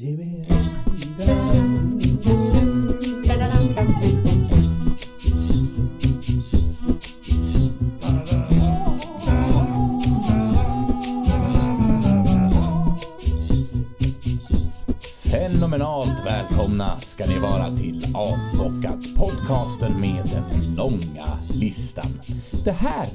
Fenomenalt välkomna ska ni vara till Avbockat, podcasten med den långa listan. Det här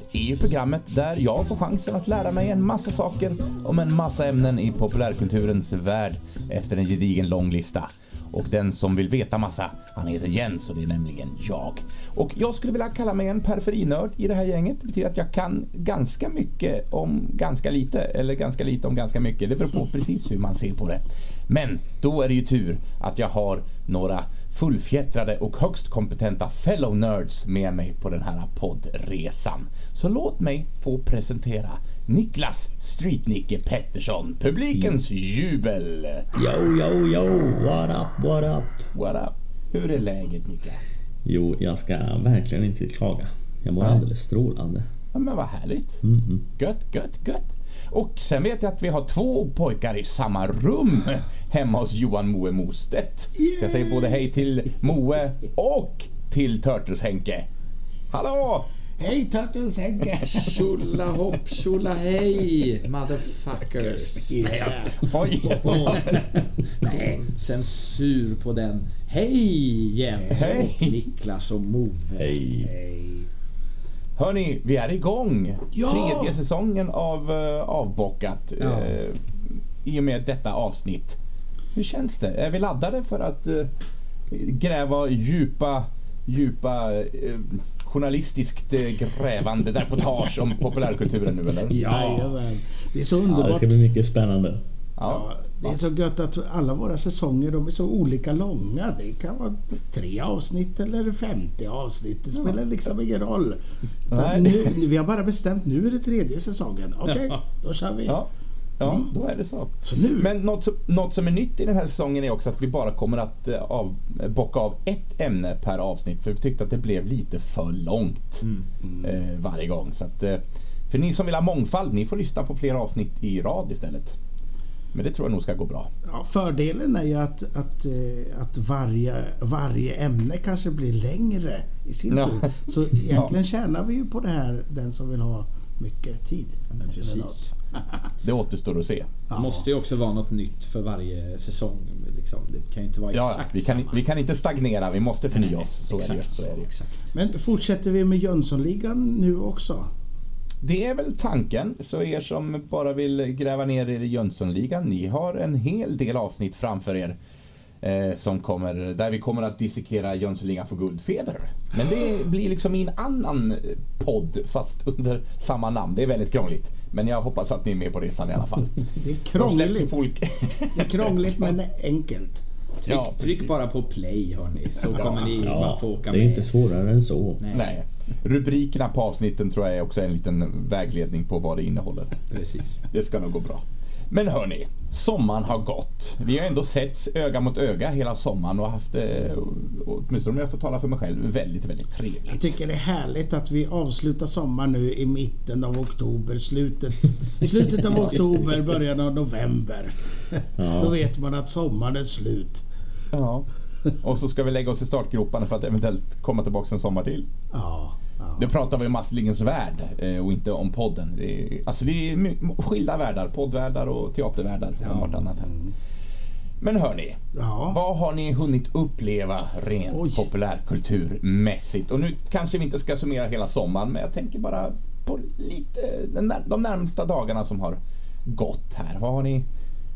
programmet där jag får chansen att lära mig en massa saker om en massa ämnen i populärkulturens värld efter en gedigen lång lista. Och den som vill veta massa, han heter Jens och det är nämligen jag. Och jag skulle vilja kalla mig en periferinörd i det här gänget. Det betyder att jag kan ganska mycket om ganska lite, eller ganska lite om ganska mycket. Det beror på precis hur man ser på det. Men då är det ju tur att jag har några fullfjättrade och högst kompetenta fellow nerds med mig på den här poddresan. Så låt mig få presentera Niklas Streetnicke Pettersson, publikens jubel. Yo, yo, yo, what up, what up? What up? Hur är läget Niklas? Jo, jag ska verkligen inte klaga. Jag mår Nej. alldeles strålande. Ja, men vad härligt. Mhm. Gött, gött, gött. Och sen vet jag att vi har två pojkar i samma rum hemma hos Johan Moe Mostedt. Så jag säger både hej till Moe och till Turtles-Henke. Hallå! Hej Turtles Henke! Tjola hopp, tjola hej, motherfuckers. Yeah. Oj! Nej, censur på den. Hej Jens Hej. och Niklas och Move. Hej. Hörni, vi är igång. Ja! Tredje säsongen av uh, Avbockat. Ja. eh, I och med detta avsnitt. Hur känns det? Är vi laddade för att eh, gräva djupa, djupa eh, journalistiskt grävande reportage om populärkulturen nu eller? Jajamän. Det är så Ja, det underbart. ska bli mycket spännande. Ja, det är så gött att alla våra säsonger de är så olika långa. Det kan vara tre avsnitt eller 50 avsnitt. Det spelar liksom ingen roll. Nu, vi har bara bestämt nu är det tredje säsongen. Okej, då kör vi. Ja, ja då är det så. Så. Men något som, något som är nytt i den här säsongen är också att vi bara kommer att eh, av, bocka av ett ämne per avsnitt. För vi tyckte att det blev lite för långt eh, varje gång. Så att, eh, för ni som vill ha mångfald, ni får lyssna på fler avsnitt i rad istället. Men det tror jag nog ska gå bra. Ja, fördelen är ju att, att, eh, att varje, varje ämne kanske blir längre i sin Ja. tur. Så egentligen tjänar vi ju på det här, den som vill ha mycket tid. Precis. Det återstår att se. Det måste ju också vara något nytt för varje säsong. Liksom. Det kan ju inte vara Ja, exakt vi, kan, samma. vi kan inte stagnera, vi måste förnya oss. Så är, det, exakt, så är det. exakt. Men fortsätter vi med Jönssonligan nu också? Det är väl tanken. Så er som bara vill gräva ner er i Jönssonligan, ni har en hel del avsnitt framför er. Eh, som kommer, där vi kommer att dissekera Jönssonligan för guldfeber. Men det blir liksom i en annan eh, podd fast under samma namn. Det är väldigt krångligt. Men jag hoppas att ni är med på resan i alla fall. Det är De krångligt. olika- Det är krångligt men enkelt. Tryck, Ja, tryck bara på play hörni, så kommer ni bara Ja, få åka det är med. inte svårare än så. Nej, Nej. Rubrikerna på avsnitten tror jag är också en liten vägledning på vad det innehåller. precis. Det ska nog gå bra. Men hörni, sommaren har gått. Vi har ändå setts öga mot öga hela sommaren och haft det, åtminstone om jag får tala för mig själv, väldigt, väldigt Jag trevligt. tycker det är härligt att vi avslutar sommaren nu i mitten av oktober, slutet, slutet av oktober, början av november. Ja. Då vet man att sommaren är slut. Ja. Och så ska vi lägga oss i startgroparna för att eventuellt komma tillbaka en sommar till. Ja, ja. Nu pratar vi om Astlingens värld eh, och inte om podden. Det är, alltså det är skilda världar, poddvärldar och teatervärldar och vartannat här. Men hörni, Ja. vad har ni hunnit uppleva rent Oj. populärkulturmässigt? Och nu kanske vi inte ska summera hela sommaren, men jag tänker bara på lite de närmsta dagarna som har gått här. Vad har ni?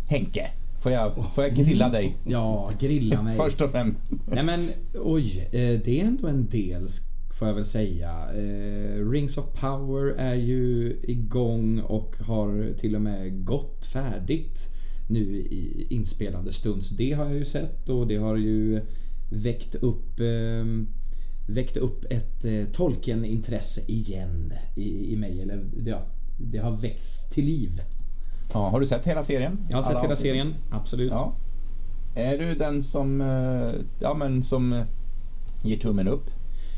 Henke, får jag, får jag grilla dig Ja, grilla mig. först och främst? Nej men oj, eh, det är ändå en del får jag väl säga. Eh, Rings of Power är ju igång och har till och med gått färdigt nu i inspelande stund. Så det har jag ju sett och det har ju väckt upp eh, väckt upp ett eh, Tolkien-intresse igen i, i mig. Eller ja, det har väckts till liv. Ja, har du sett hela serien? Jag har sett Alla hela avsnitt? serien, absolut. Ja. Är du den som, eh, ja men som eh, ger tummen upp?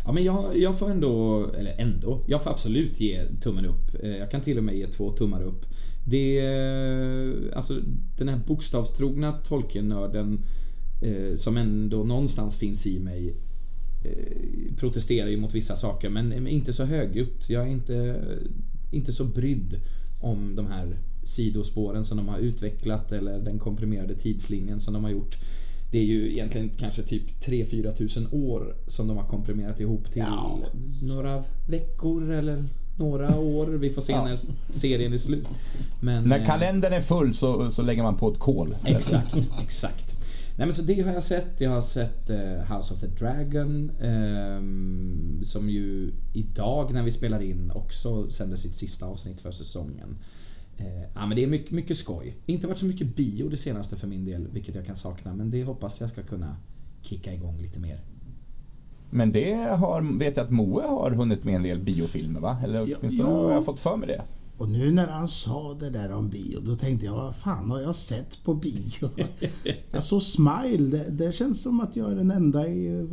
Ja, men jag, jag får ändå, eller ändå, jag får absolut ge tummen upp. Eh, Jag kan till och med ge två tummar upp. Det alltså den här bokstavstrogna Tolkien-nörden eh, som ändå någonstans finns i mig eh, protesterar ju mot vissa saker men inte så högljutt. Jag är inte, inte så brydd om de här sidospåren som de har utvecklat eller den komprimerade tidslinjen som de har gjort. Det är ju egentligen kanske typ 3-4 tusen år som de har komprimerat ihop till Ja. några veckor eller några år. Vi får se Ja. när serien är slut. Men, När eh, kalendern är full så, så lägger man på ett kol. Exakt, exakt. Nej men så det har jag sett. Jag har sett eh, House of the Dragon. ehm, som ju idag när vi spelar in också sänder sitt sista avsnitt för säsongen. Eh, ja men det är mycket, mycket skoj. Inte varit så mycket bio det senaste för min del, vilket jag kan sakna. Men det hoppas jag ska kunna kicka igång lite mer. Men det har, vet jag att Moe har hunnit med en del biofilmer va? Eller Ja, åtminstone ja. har jag fått för mig det. Och nu när han sa det där om bio, då tänkte jag, vad fan har jag sett på bio? jag såg Smile, det, det känns som att jag är den enda i,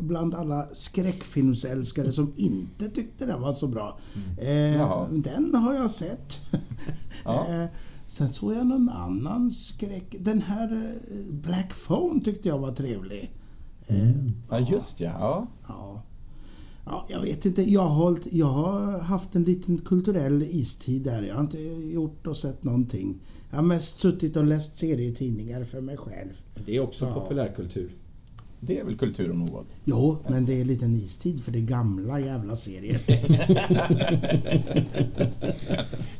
bland alla skräckfilmsälskare som inte tyckte den var så bra. Eh, Jaha. den har jag sett. Ja. eh, sen såg jag någon annan skräck. Den här eh, Black Phone tyckte jag var trevlig. Eh, Ja, just ja. ja. Ja. Ja, jag vet inte. Jag har, hållit, jag har haft en liten kulturell istid där. Jag har inte gjort och sett någonting. Jag har mest suttit och läst serietidningar för mig själv. Det är också Ja. populärkultur. Det är väl kultur om något. Jo, men det är en liten istid för det är gamla jävla serier.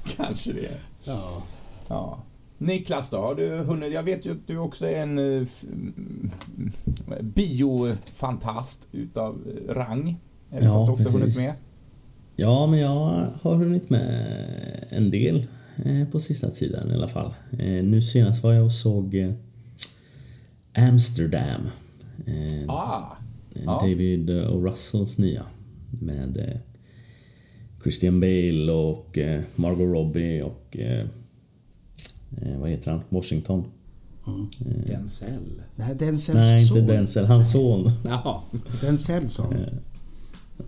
Kanske det. ja. Ja. Niklas då, har du hunnit? Jag vet ju att du också är en eh, mm, biofantast utav eh, rang. Är det Ja, att du också hunnit med? Ja, men jag har hunnit med en del eh, på sista tiden i alla fall. Eh, Nu senast var jag och såg eh, Amsterdam. Ah, ja. David eh, O. Russells nya. Med Christian Bale och Margot Robbie och vad heter han? Washington. Denzel. Nej, Denzel Nej, inte son. Denzel, hans son. Jaha. Denzel son.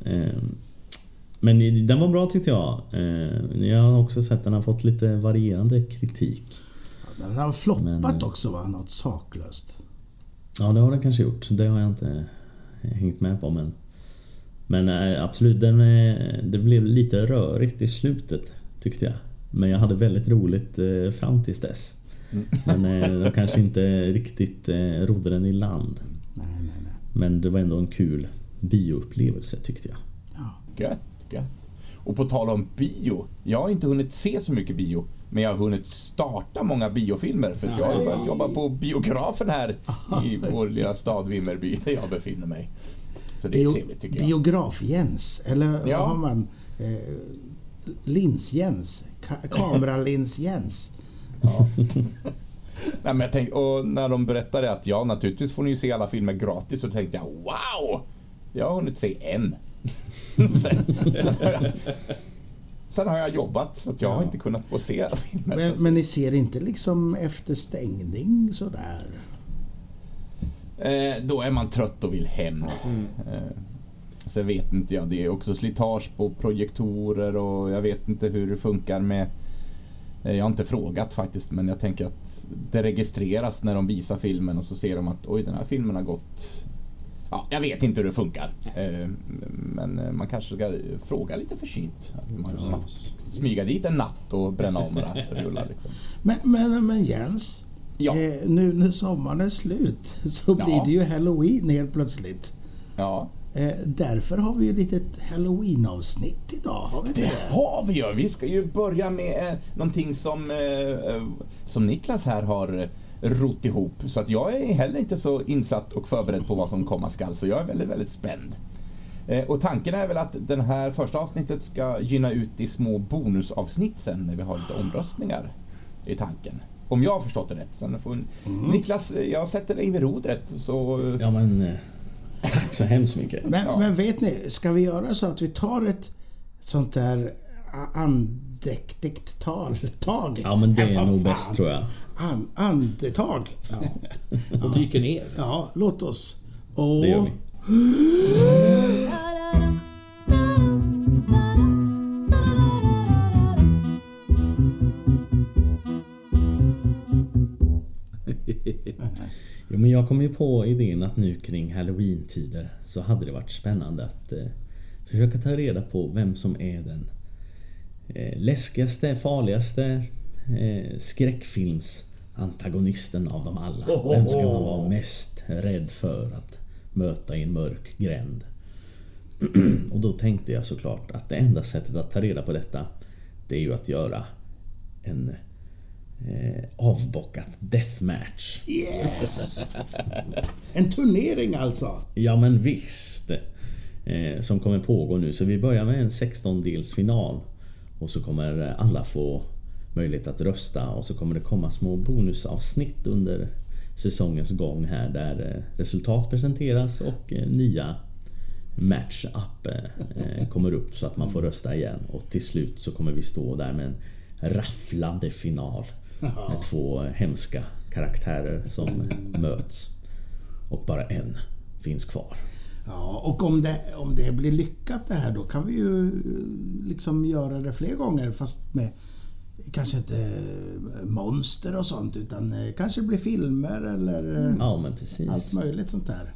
Eh, Men den var bra tyckte jag. Eh, Jag har också sett att den har fått lite varierande kritik. Den har floppat Men, eh, också va? Något saklöst. Ja, det har den kanske gjort. Det har jag inte hängt med på men... Men absolut, den, det blev lite rörigt i slutet tyckte jag. Men jag hade väldigt roligt fram tills dess. Men eh, de kanske inte riktigt rodde den i land. Nej, nej, nej. Men det var ändå en kul bioupplevelse tyckte jag. Ja. gött, gött. Och på tal om bio. Jag har inte hunnit se så mycket bio. Men jag har hunnit starta många biofilmer för jag har börjat jobba på biografen här i vår lilla stad Vimmerby där jag befinner mig. Så det är Bio, trevligt tycker jag. Biograf-Jens, eller Ja. vad har man? Eh, Lins-Jens? Ka- Kameralins-Jens? Nej, men jag tänkte, och när de berättade att ja, naturligtvis får ni ju se alla filmer gratis så tänkte jag wow! Jag har hunnit se en. sen, sen, har jag, sen har jag jobbat så jag har inte kunnat få se alla filmer. Men, men ni ser inte liksom efter stängning sådär? Eh, då är man trött och vill hem. Eh, sen vet inte jag, det är också slitage på projektorer och jag vet inte hur det funkar med eh, jag har inte frågat faktiskt men jag tänker att det registreras när de visar filmen och så ser de att oj den här filmen har gått Ja, jag vet inte hur det funkar. Eh, Men eh, man kanske ska fråga lite försynt. Man ska smyga dit en natt och bränna av några rullar. Liksom. Men, men, men Jens, Ja. eh, nu när sommaren är slut så Ja. blir det ju Halloween helt plötsligt. Ja, därför har vi ju ett litet Halloween-avsnitt idag, har vi inte Det det? har vi ju. Vi ska ju börja med någonting som, som Niklas här har rott ihop. Så att jag är heller inte så insatt och förberedd på vad som komma skall. Så jag är väldigt, väldigt spänd. Eh, och tanken är väl att det här första avsnittet ska gynna ut i små bonusavsnitt sen när vi har lite omröstningar i tanken. Om jag har förstått det rätt. Sen får, Niklas, eh, jag sätter dig vid rodret. Så, Ja men... eh, Tack så hemskt mycket. Men, Ja. men vet ni, ska vi göra så att vi tar ett sånt där andäktigt tal, tag? Ja men det är nog bäst tror jag. An, andetag. Och dyker ner. Ja, låt oss. Det gör Och... vi. Jo, men jag kom ju på idén att nu kring halloween-tider så hade det varit spännande att eh, försöka ta reda på vem som är den eh, läskigaste, farligaste eh, skräckfilmsantagonisten av dem alla. Vem ska man vara mest rädd för att möta i en mörk gränd? Och då tänkte jag såklart att det enda sättet att ta reda på detta det är ju att göra en eh, avbockat deathmatch. Yes! En turnering alltså. Ja men visst. Eh, som kommer pågå nu. Så vi börjar med en 16-delsfinal. Och så kommer alla få möjlighet att rösta och så kommer det komma små bonusavsnitt under säsongens gång här där eh, resultat presenteras och eh, nya match-up eh, kommer upp så att man får rösta igen. Och till slut så kommer vi stå där med en rafflande final. Med två hemska karaktärer som möts. Och bara en finns kvar. Ja, och om det, om det blir lyckat det här då kan vi ju liksom göra det fler gånger fast med kanske inte eh, monster och sånt utan eh, kanske blir filmer eller eh, Ja men precis. allt möjligt sånt där.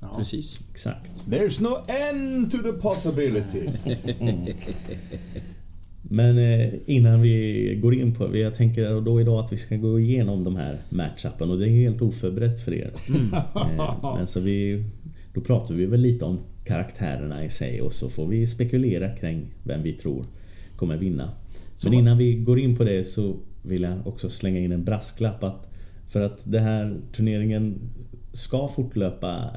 Ja. Precis. Exakt. There's no end to the possibilities. Men innan vi går in på det, jag tänker då idag att vi ska gå igenom de här matchupen och det är helt oförberett för er. Eh, Men så vi, då pratar vi väl lite om karaktärerna i sig och så får vi spekulera kring vem vi tror kommer vinna. Men innan vi går in på det så vill jag också slänga in en brasklapp att för att den här turneringen ska fortlöpa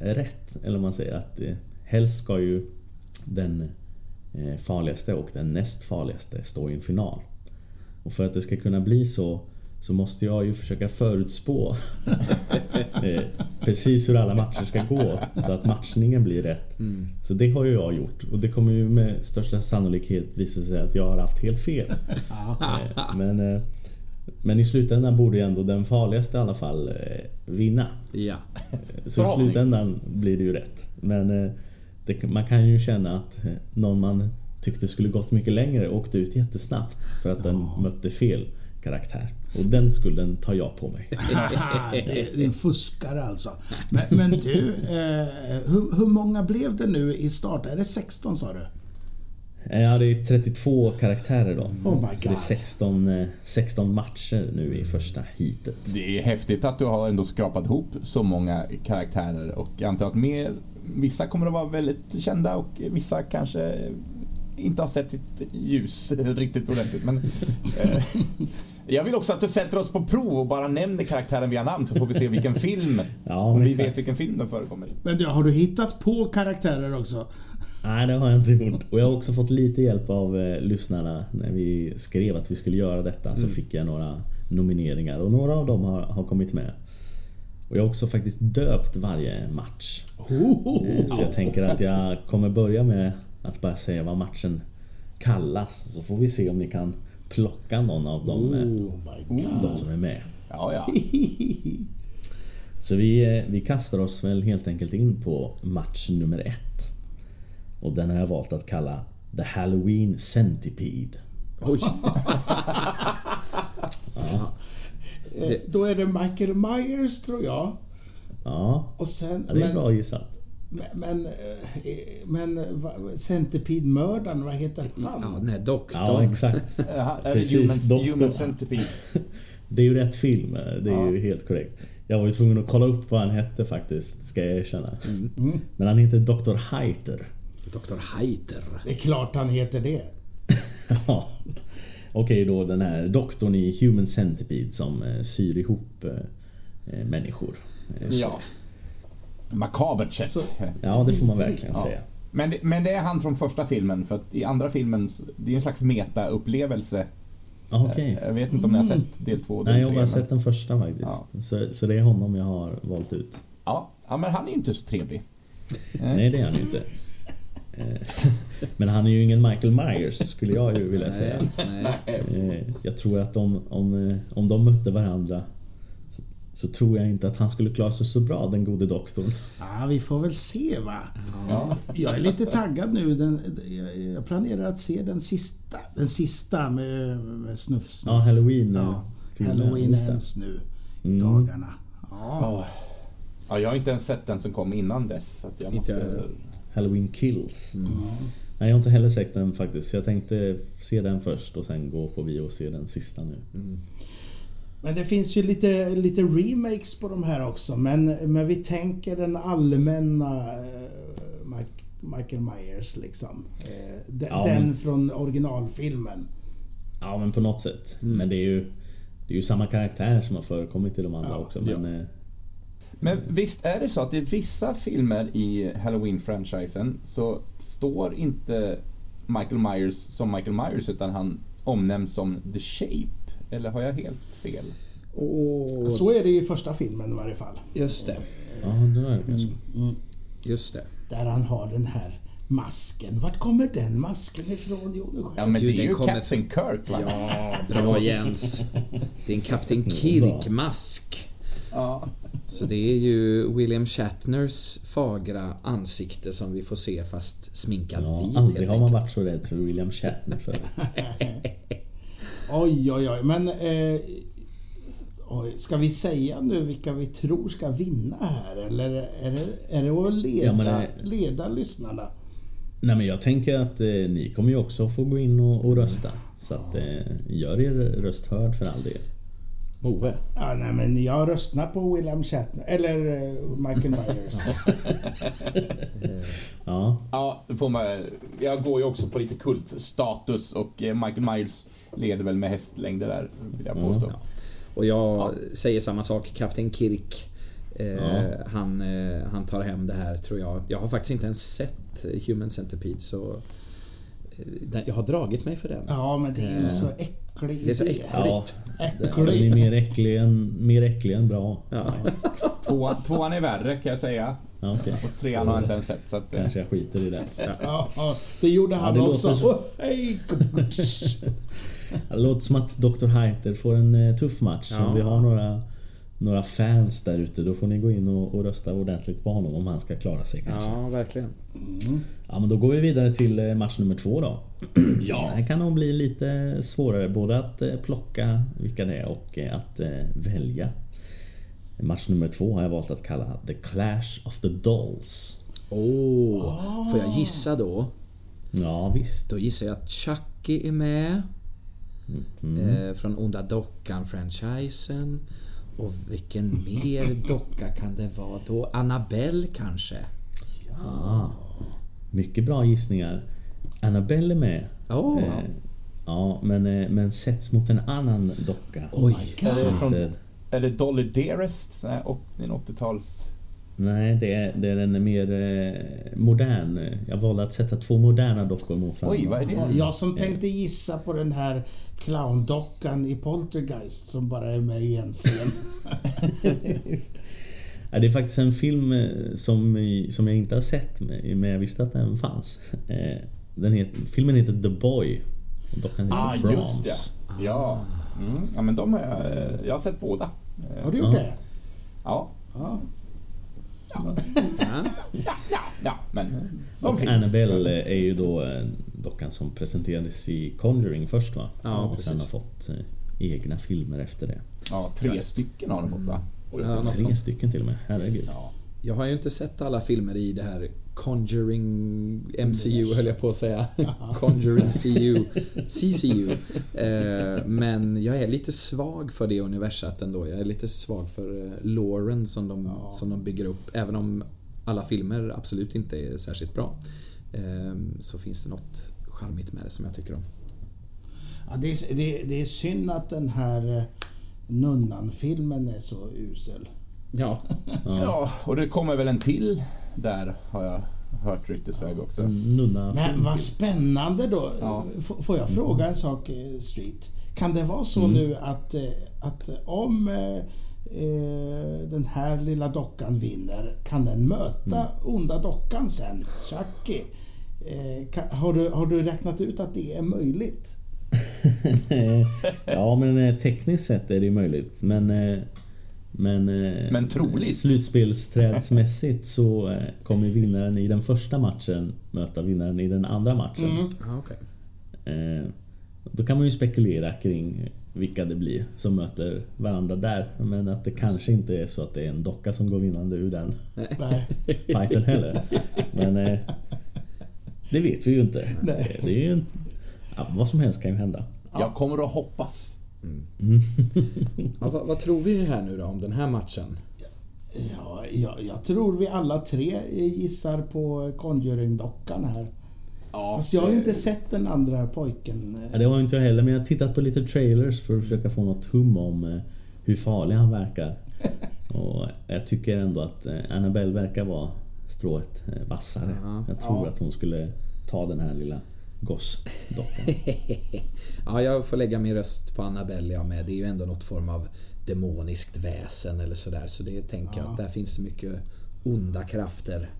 eh, rätt, eller om man säger att eh, helst ska ju den eh, farligaste och den näst farligaste stå i en final. Och för att det ska kunna bli så så måste jag ju försöka förutspå eh, precis hur alla matcher ska gå så att matchningen blir rätt. Så det har ju jag gjort och det kommer ju med största sannolikhet visa sig att jag har haft helt fel. Eh, Men, eh, men i slutändan borde ju ändå den farligaste i alla fall vinna. Ja. Så i slutändan blir det ju rätt. Men det, man kan ju känna att någon man tyckte skulle gått mycket längre åkte ut jättesnabbt för att den mötte fel karaktär. Och den skulden tar jag på mig. Det är en fuskare alltså. Men, men du, eh, hur, hur många blev det nu i start? Är det 16 sa du? Eh, Ja, det är 32 karaktärer då. Oh my Så det är God. 16, eh, 16 matcher nu i första heatet. Det är häftigt att du har ändå skrapat ihop så många karaktärer och jag antar att mer, vissa kommer att vara väldigt kända och vissa kanske inte har sett sitt ljus riktigt ordentligt. Men, eh, jag vill också att du sätter oss på prov och bara nämner karaktären via namn så får vi se vilken film, Ja, om vi vet vilken film den förekommer i. Men har du hittat på karaktärer också? Nej, det har jag inte gjort. Och jag har också fått lite hjälp av eh, lyssnarna. När vi skrev att vi skulle göra detta så fick jag några nomineringar och några av dem har, har kommit med. Och jag har också faktiskt döpt varje match. Eh, Så jag tänker att jag kommer börja med att bara säga vad matchen kallas. Så får vi se om ni kan plocka någon av dem, eh, Oh de som är med. Ja, ja. Så vi, eh, vi kastar oss väl helt enkelt in på match nummer ett. Och den har jag valt att kalla The Halloween Centipede. Oj. Eh, Då är det Michael Myers tror jag. Ja, Och sen, ja det är men, bra gissat. Men, men, eh, Centipede-mördaren, vad heter Ja, han? den här doktorn. Ja, exakt. Precis, human, human Centipede. Det är ju rätt film, det är ju helt korrekt. Jag var ju tvungen att kolla upp vad han hette faktiskt, ska jag erkänna. Men han heter Dr. Heiter. Doktor Heiter. Det är klart han heter det. Ja. Okej då den här doktorn i Human Centipede som eh, syr ihop eh, eh, människor. Eh, Ja. Makabert sätt. Så- Ja, det får man verkligen Ja. säga. Men det, men det är han från första filmen, för att i andra filmen, det är en slags meta-upplevelse. Ja, Okej. Jag vet inte om ni har sett del två och del Nej, jag har bara sett den första faktiskt. Så, så det är honom jag har valt ut. Ja, ja, men han är ju inte så trevlig. Nej, det är han ju inte. Eh, Men han är ju ingen Michael Myers skulle jag ju vilja säga. Nej. Eh, Jag tror att om, om, eh, om de mötte varandra så, tror jag inte att han skulle klara sig så bra, den gode doktorn. Ja, vi får väl se va. Ja. Jag är lite taggad nu. Den, jag- planerar att se den sista. Den sista med, med snuff, snuff. Ja, Halloween. Ja, Halloween ends nu i Mm. dagarna. Ja. Ja. Ja, jag har inte ens sett den som kom innan dess. Så att jag måste... Halloween Kills. Mm. Nej, jag har inte heller sett den faktiskt. Jag tänkte se den först och sen gå på bio och se den sista nu. Men det finns ju lite, lite remakes på de här också. Men, men vi tänker den allmänna eh, Mike, Michael Myers liksom. Eh, de, Ja, den men- från originalfilmen. Ja, men på något sätt. Mm. Men det är ju det är ju samma karaktär som har förekommit i de andra Ja, också. Men, eh, Men visst är det så att i vissa filmer i Halloween-franchisen så står inte Michael Myers som Michael Myers utan han omnämns som The Shape. Eller har jag helt fel? Och, Så är det i första filmen i varje fall. just det. ja, det är det kanske. Just det. Där han har den här masken. Vart kommer den masken ifrån? Jo, nu Ja, men Du, det är den ju kommer Captain Kirk va? Ja, bra Jens. Det är en Kapten Kirk-mask. Ja. Så det är ju William Shatners fagra ansikte som vi får se fast sminkad Ja, vit aldrig har man varit så rädd för William Shatner förr. Oj, oj, oj. Men... Eh, oj, ska vi säga nu vilka vi tror ska vinna här? Eller är det, är det att leda, Ja, men det- leda lyssnarna? Nej men jag tänker att eh, ni kommer ju också få gå in och, och rösta. Så att eh, gör er röst hörd för all del. Moe. Ja, nej, men jag röstar på William Shatner. Eller eh, Michael Myers. Ja, Ja, det får man, jag går ju också på lite kultstatus och eh, Michael Myers leder väl med hästlängder där, vill jag påstå. Ja. Och jag säger samma sak, Kapten Kirk. Eh, Ja. han, eh, han tar hem det här tror jag. Jag har faktiskt inte ens sett Human Centipede så... eh, Jag har dragit mig för den. Ja, men det är en Eh, så äcklig det är så äckligt. ja den är Äcklig. mer äcklig än, mer äcklig än bra. Ja. Tvåan, tvåan är värre kan jag säga. Ja, okej. Och trean har jag inte ens sett så att... eh, Kanske jag skiter i det. Ja, ja, det gjorde han det också. låter hej! Det låter som att Dr. Heiter får en eh, tuff match. Ja. Om vi har några, några fans där ute då får ni gå in och, och rösta ordentligt på honom om han ska klara sig kanske. Ja. ja, verkligen. men då går vi vidare till eh, match nummer två då. Ja. Det här kan nog bli lite svårare både att eh, plocka vilka det är och att välja. Match nummer två har jag valt att kalla The Clash of the Dolls. Åh, får jag gissa då? Ja visst. Då gissar jag att Chucky är med. Mm. Eh, från Onda Dockan-franchisen. Och vilken mer docka kan det vara då? Annabelle kanske? Ja. Mycket bra gissningar. Annabelle är med. Åh. Eh, ja, men, eh, men sätts mot en annan docka. Oj. Är det, från, är det Dolly Dearest? Nej, åt- en 80-tals... Nej, det är, det är en mer eh, modern. Jag valde att sätta två moderna dockor mot varandra. Oj, vad är det? Jag som tänkte gissa på den här clowndockan i Poltergeist som bara är med i en scen. Ja, det är faktiskt en film eh, som, som jag inte har sett, men jag visste att den fanns. Eh, Den heter, filmen heter The Boy. Och dockan heter Ah, Brahms. just ja. Ja. Mm. ja, men de har jag... eh, Jag har sett båda. Eh, Har du gjort Ja. det? Ja. Ja. Ja. Ja, ja, ja, men de Och finns. Annabelle är ju då eh, dockan som presenterades i Conjuring först va? Ja, och sen har fått eh, egna filmer efter det. Ja, tre stycken har de fått va? Ja, något Tre stycken till och med, herregud. Ja. Jag har ju inte sett alla filmer i det här Conjuring MCU höll jag på att säga. Conjuring CU. CCU. Eh, men jag är lite svag för det universat ändå. Jag är lite svag för eh, loren som de, Ja. som de bygger upp. Även om alla filmer absolut inte är särskilt bra. Eh, så finns det något charmigt med det som jag tycker om. Ja, det, är, det, det är synd att den här eh, Nunnan-filmen är så usel. Ja, Ja. ja, och det kommer väl en till där har jag hört ryktesväg också. Nunna Men vad spännande då. Ja. Får jag fråga en sak, eh, Street? Kan det vara så nu att, eh, att om eh, eh, den här lilla dockan vinner, kan den möta onda dockan sen, Chucky? Eh, kan, har, du, har du räknat ut att det är möjligt? ja men tekniskt sett är det möjligt. Men, Men, eh, Men troligt. slutspelsträdsmässigt så eh, kommer vinnaren i den första matchen möta vinnaren i den andra matchen. Mm. Ah, okej. Eh, Då kan man ju spekulera kring vilka det blir som möter varandra där. Men att det kanske inte är så att det är en docka som går vinnande ur den Nej. fighten heller. Men det vet vi ju inte. Nej. Det är ju en, ja, vad som helst kan ju hända. Jag kommer att hoppas. Ja, vad, vad tror vi här nu då om den här matchen? Ja, jag, jag tror vi alla tre gissar på Conjuring-dockan här. Ja, Alltså jag har ju inte sett den andra pojken. Ja, det har ju inte jag heller, men jag har tittat på lite trailers för att försöka få något hum om eh, hur farlig han verkar. Och jag tycker ändå att eh, Annabelle verkar vara strået eh, vassare. Ja. Jag tror Ja. att hon skulle ta den här lilla gossdockan. Ja, jag får lägga min röst på Annabelle jag med. Det är ju ändå något form av demoniskt väsen eller sådär. Så det tänker jag att där finns det mycket onda krafter.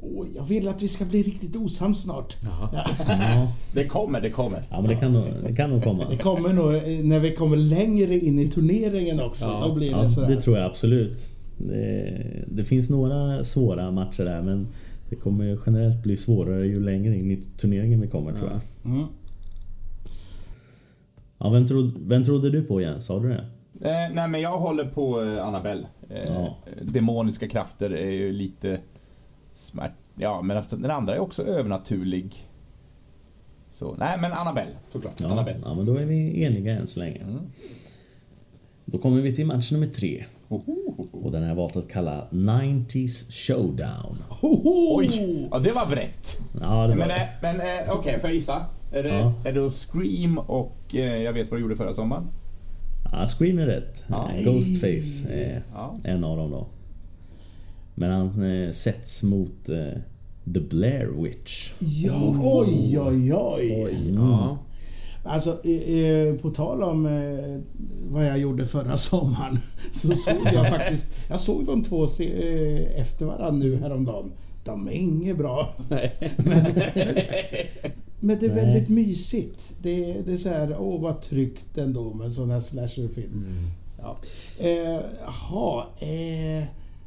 Åh, jag vill att vi ska bli riktigt osams snart. Ja. Ja, Det kommer, det kommer. ja men det kan, nog, det kan nog komma. Det kommer nog eh, när vi kommer längre in i turneringen också. Ja, då blir det Ja, sådär. det tror jag absolut. Det, det finns några svåra matcher där men det kommer generellt bli svårare ju längre in i turneringen vi kommer tror jag. Mm. Ja, vem, trodde, vem trodde du på Jens? Sa du det? Eh, nej, men jag håller på eh, Annabelle. Eh, Ja. Demoniska krafter är ju lite smärt... Ja, men den andra är också övernaturlig. Så, nej, men Annabelle, såklart. Ja, Annabelle. ja, men då är vi eniga än så länge. Mm. Då kommer vi till match nummer tre. Oho. Och den har jag valt att kalla 90s Showdown. Hoho! Oj, ja, det var brett. Ja, det var Men, eh, men eh, okej, får jag gissa? Är det, Ja. är det då Scream och eh, jag vet vad du gjorde förra sommaren? Ja, Scream är rätt. Ja. Ghostface är Ja. en av dem då. Men han eh, sätts mot eh, The Blair Witch. Ja, oj, oj, oj. Oj, ja. Alltså, på tal om eh, vad jag gjorde förra sommaren så såg jag faktiskt... Jag såg de två eh, efter varandra nu häromdagen. De är inget bra. Men det är Nej. väldigt mysigt. Det, det är så här, åh vad tryggt ändå med en sån här slasherfilm. Ja. Eh, Jaha, eh,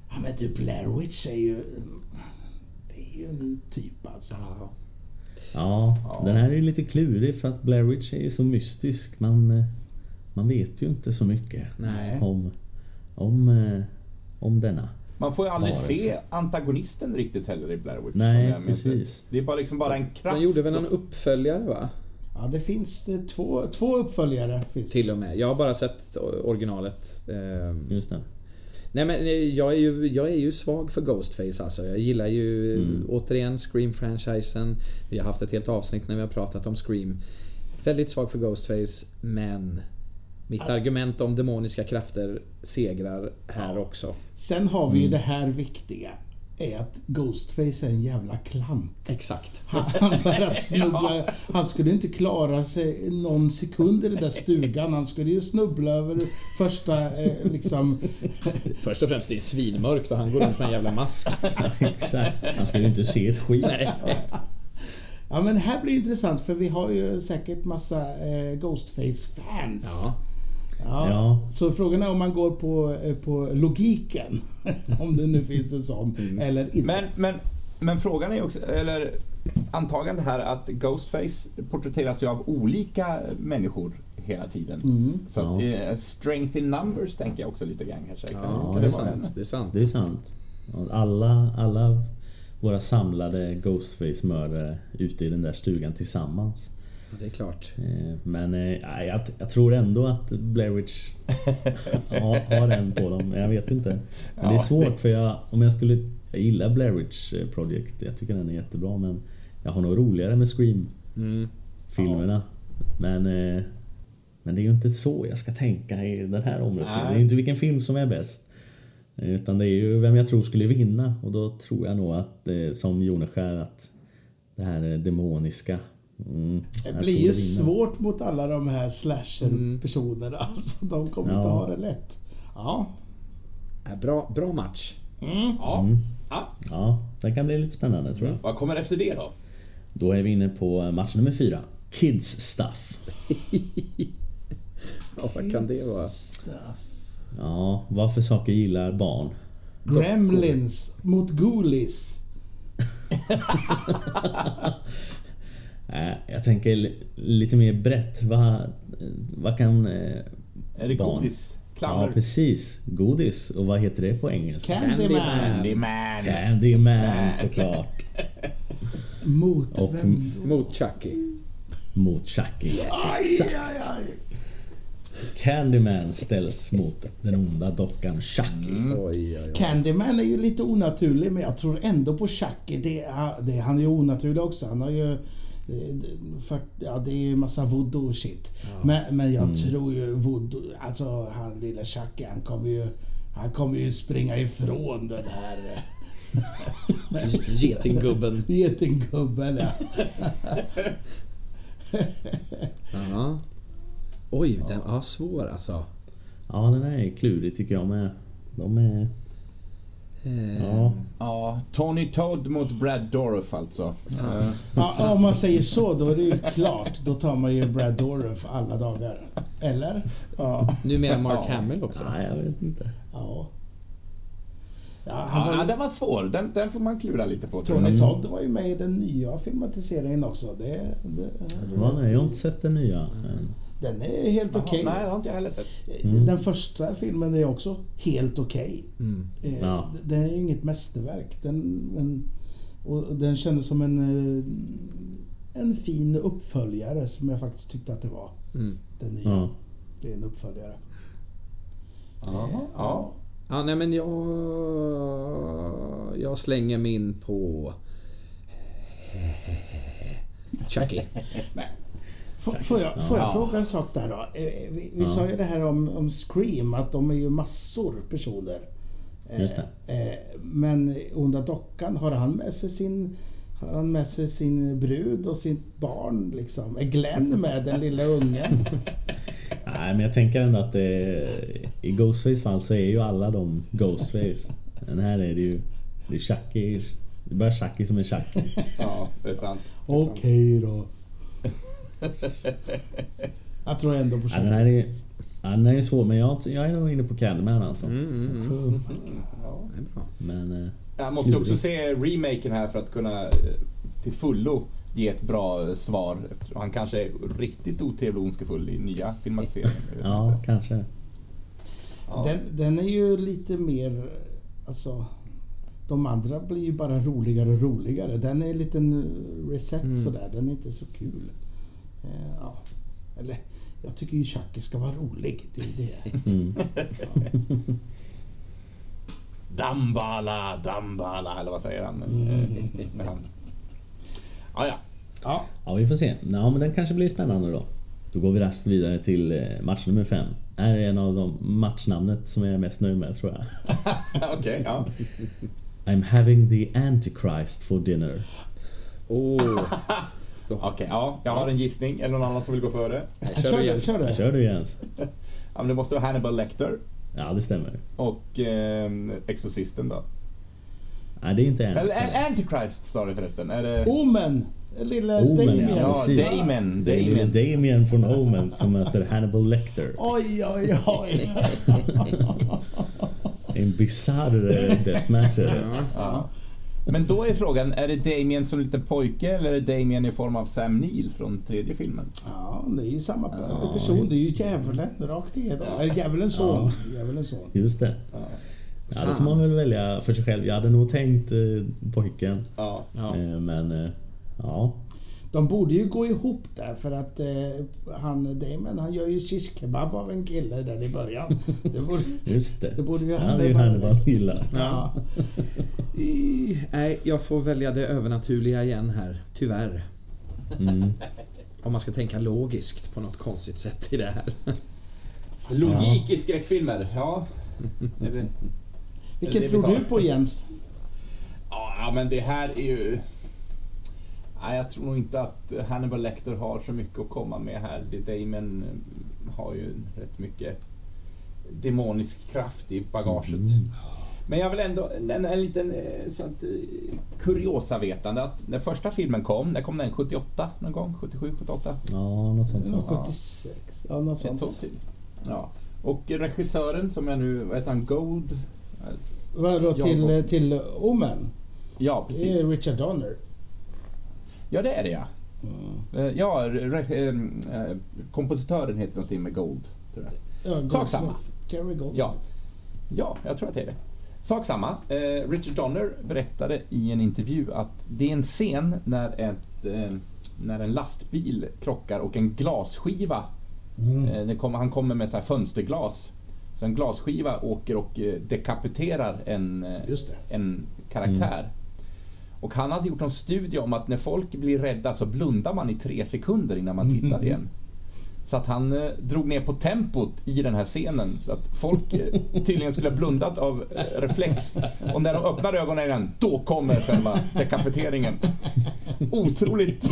ja men du Blair Witch är ju... Det är ju en typ alltså. Ja. Ja, Ja. den här är ju lite klurig för att Blair Witch är ju så mystisk. Man, eh, man vet ju inte så mycket Nej. om, om, eh, om denna. Man får ju aldrig Varelse. se antagonisten riktigt heller i Blair Witch. Nej, precis. Det är bara liksom bara en kraft. Han gjorde väl någon uppföljare va? Ja, det finns det två, två uppföljare. Finns det. Till och med. Jag har bara sett originalet. Ehm, Just det. Nej men eh, jag är, ju, jag är ju svag för Ghostface alltså. Jag gillar ju Mm. återigen Scream-franchisen. Vi har haft ett helt avsnitt när vi har pratat om Scream. Väldigt svag för Ghostface, men mitt argument om demoniska krafter segrar här också. Sen har vi ju Mm. det här viktiga. Är att Ghostface är en jävla klant. Exakt. Han han bara snubblar. Han skulle inte klara sig någon sekund i den där stugan. Han skulle ju snubbla över första eh, liksom... Först och främst det är svinmörkt och han går runt med en jävla mask. Exakt. Han skulle ju inte se ett skit. Nej. Ja men det här blir intressant för vi har ju säkert massa eh, Ghostface-fans. Ja. Ja, Ja. Så frågan är om man går på, eh, på logiken. om det nu finns en sån. Mm. Eller inte. Men, men, men frågan är också, eller antagandet här att Ghostface porträtteras ju av olika människor hela tiden. Mm. Så att, Ja. eh, strength in numbers tänker jag också lite grann kanske. Ja, Kan det är vara sant. Det är sant. Det är sant. Alla, alla våra samlade Ghostface-mördare ute i den där stugan tillsammans. Ja, det är klart. Eh, Men ja, jag, jag tror ändå att Blair Witch har, har en på dem. Jag vet inte. Men det är Ja, svårt för jag, om jag skulle... Jag gillar Blair Witch eh, Project. Jag tycker den är jättebra men jag har nog roligare med Scream-filmerna. Mm. Men, eh, men det är ju inte så jag ska tänka i den här omröstningen. Det är ju inte vilken film som är bäst. Utan det är ju vem jag tror skulle vinna och då tror jag nog att, som Joneskär, att det här demoniska Mm, Det blir ju svårt mot alla de här slasher-personerna. Alltså, de kommer Ja. inte ha det lätt. Ja. Ja, Bra, bra match. Mm. Ja. Mm. ja. Ja, det kan bli lite spännande tror jag. Vad kommer efter det då? Då är vi inne på match nummer fyra. Kids Stuff. Ja, vad kan det vara? Stuff. Ja, vad för saker gillar barn? Gremlins mot Ghoulies. Äh, jag tänker li- lite mer brett. Vad, vad kan... eh, Är det barn- godis? Ja, Clowner? precis. Godis. Och vad heter det på engelska? Candyman. Candyman. Candyman såklart. Mot Och- vem? Mot Chucky. Mot Chucky. Aj, Exakt. aj, aj. Candyman ställs mot den onda dockan Chucky. Oj, oj, oj. Candyman är ju lite onaturlig men jag tror ändå på Chucky. Det, är- det, han är ju onaturlig också. Han har ju... För, ja, det är ju massa voodoo shit. Men, men jag tror ju voodoo... Alltså han lilla Chucky han kommer ju... Han kommer ju springa ifrån den här... Getinggubben. Getinggubben ja. Ja. Oj, den var svår alltså. Ja, den här är klurig tycker jag med. De är... Eh, Ja. Ja, Tony Todd mot Brad Dourif alltså. Eh, ja. Om man säger så då är det ju klart. Då tar man ju Brad Dourif alla dagar. Eller? Ja. Numera Mark Ja. Hamill också. Nej, jag vet inte. Ja. Ja, han var Ja, den var svår. Den, den får man klura lite på. Tony jag. Todd var ju med i den nya filmatiseringen också. Det, det, Ja, nej, jag har inte sett den nya. Den är helt okej. Nej, det har inte jag heller sett. Den första filmen är också helt okej. Mm. Eh, Ja. Den är ju inget mästerverk. Den, men, och den kändes som en, eh, en fin uppföljare som jag faktiskt tyckte att det var. Mm. Den nya. Ja. Det är en uppföljare. Ja. ja. Ja, nej men jag... Jag slänger mig in på... Chucky. Får, får jag, får jag Ja. fråga en sak där då? Eh, Vi, vi sa ju det här om, om Scream, att de är ju massor personer. Eh, Just eh, Men Onda Dockan, har han med sig sin har han med sig sin brud och sitt barn liksom? Är Glenn med, den lilla ungen? Nej, men jag tänker ändå att det, i Ghostface fall så är ju alla de Ghostface. Men här är det ju... Det är Chucky. Det är bara Chucky som är Chucky. ja, det är sant. Det. Okej då. Jag tror ändå på Ja, den är, ja, den här är svår, men jag, jag är nog inne på Candyman alltså. Mm, mm, Jag mm. tror, Ja. Det är bra. men... eh, Jag måste också se remaken här för att kunna eh, till fullo ge ett bra eh, svar. Han kanske är riktigt otrevlig och ondskefull i nya filmatiseringen. Jag Ja, inte. kanske. Ja. Den, den är ju lite mer... Alltså... De andra blir ju bara roligare och roligare. Den är en liten reset Mm. sådär. Den är inte så kul. Eh, ja. Eller, jag tycker ju Chucky ska vara rolig. Det är det. Mm. Dambala, Dambala, eller vad säger han? Eh, när han... Ja, ja. Ja. Ja, vi får se. Ja, men den kanske blir spännande då. Då går vi raskt vidare till eh, match nummer fem. Det här är en av de matchnamnet som jag är mest nöjd med tror jag. Okej, ja. I'm having the Antichrist for dinner. Åh, Okej, ja. Jag har en gissning. Är det någon annan som vill gå före? kör Kör du det, Jens. kör det. Kör du Jens? Ja, men det måste vara Hannibal Lecter Ja, det stämmer. och eh, Exorcisten då. Nej, det är inte Eller Antichrist. Antichrist sa det förresten. Är det... Omen! Lilla Omen, Damien. ja. Ja, precis. Är lille Damon. Damien från Omen som möter Hannibal Lecter. Oj, oj, oj. En bisarr eh, deathmatch är det. Ja. Ja. Men då är frågan, är det Damien som liten pojke eller är det Damien i form av Sam Neill från tredje filmen? Ja, det är ju samma Ja. person. Det är ju djävulen rakt igenom. Eller djävulens son. Djävulens son. Just det. Ja. Ja, det får man väl välja för sig själv. Jag hade nog tänkt eh, pojken. Ja. Ja. Eh, men eh, ja. De borde ju gå ihop där för att eh, han Damon han gör ju shish kebab av en kille där i början. Det borde, Just det. det borde ju Hannibal- gillat. Ja. Nej, jag får välja det övernaturliga igen här. Tyvärr. Mm. Om man ska tänka logiskt på något konstigt sätt i det här. Logik i skräckfilmer, ja. Är det- Vilken det vi tror du på Jens? Ja, men det här är ju... Nej, jag tror nog inte att Hannibal Lecter har så mycket att komma med här. Damon har ju rätt mycket demonisk kraft i bagaget. Mm. Men jag vill ändå nämna en liten eh, sånt, eh, kuriosa-vetande att när första filmen kom, när kom den? 78 någon gång? 77, 78? Ja, något sånt. Va? 76. Ja, något sånt. sånt typ. Ja. Och regissören som jag nu, vad heter han, Gold? Vadå till, till Omen? Ja, Det precis. är Richard Donner. Ja, det är det ja. Mm. Eh, Ja, eh, eh, kompositören heter någonting med Gold, tror jag. Ja, Sak samma. Gary Goldsmith. Ja. Ja, jag tror att det är det. Sak samma. Richard Donner berättade i en intervju att det är en scen när, ett, när en lastbil krockar och en glasskiva, Mm. han kommer med så här fönsterglas, så en glasskiva åker och dekapiterar en, en karaktär. Och han hade gjort en studie om att när folk blir rädda så blundar man i tre sekunder innan man tittar igen. Så att han eh, drog ner på tempot i den här scenen så att folk eh, tydligen skulle ha blundat av eh, reflex. Och när de öppnar ögonen igen, då kommer själva dekapiteringen. Otroligt.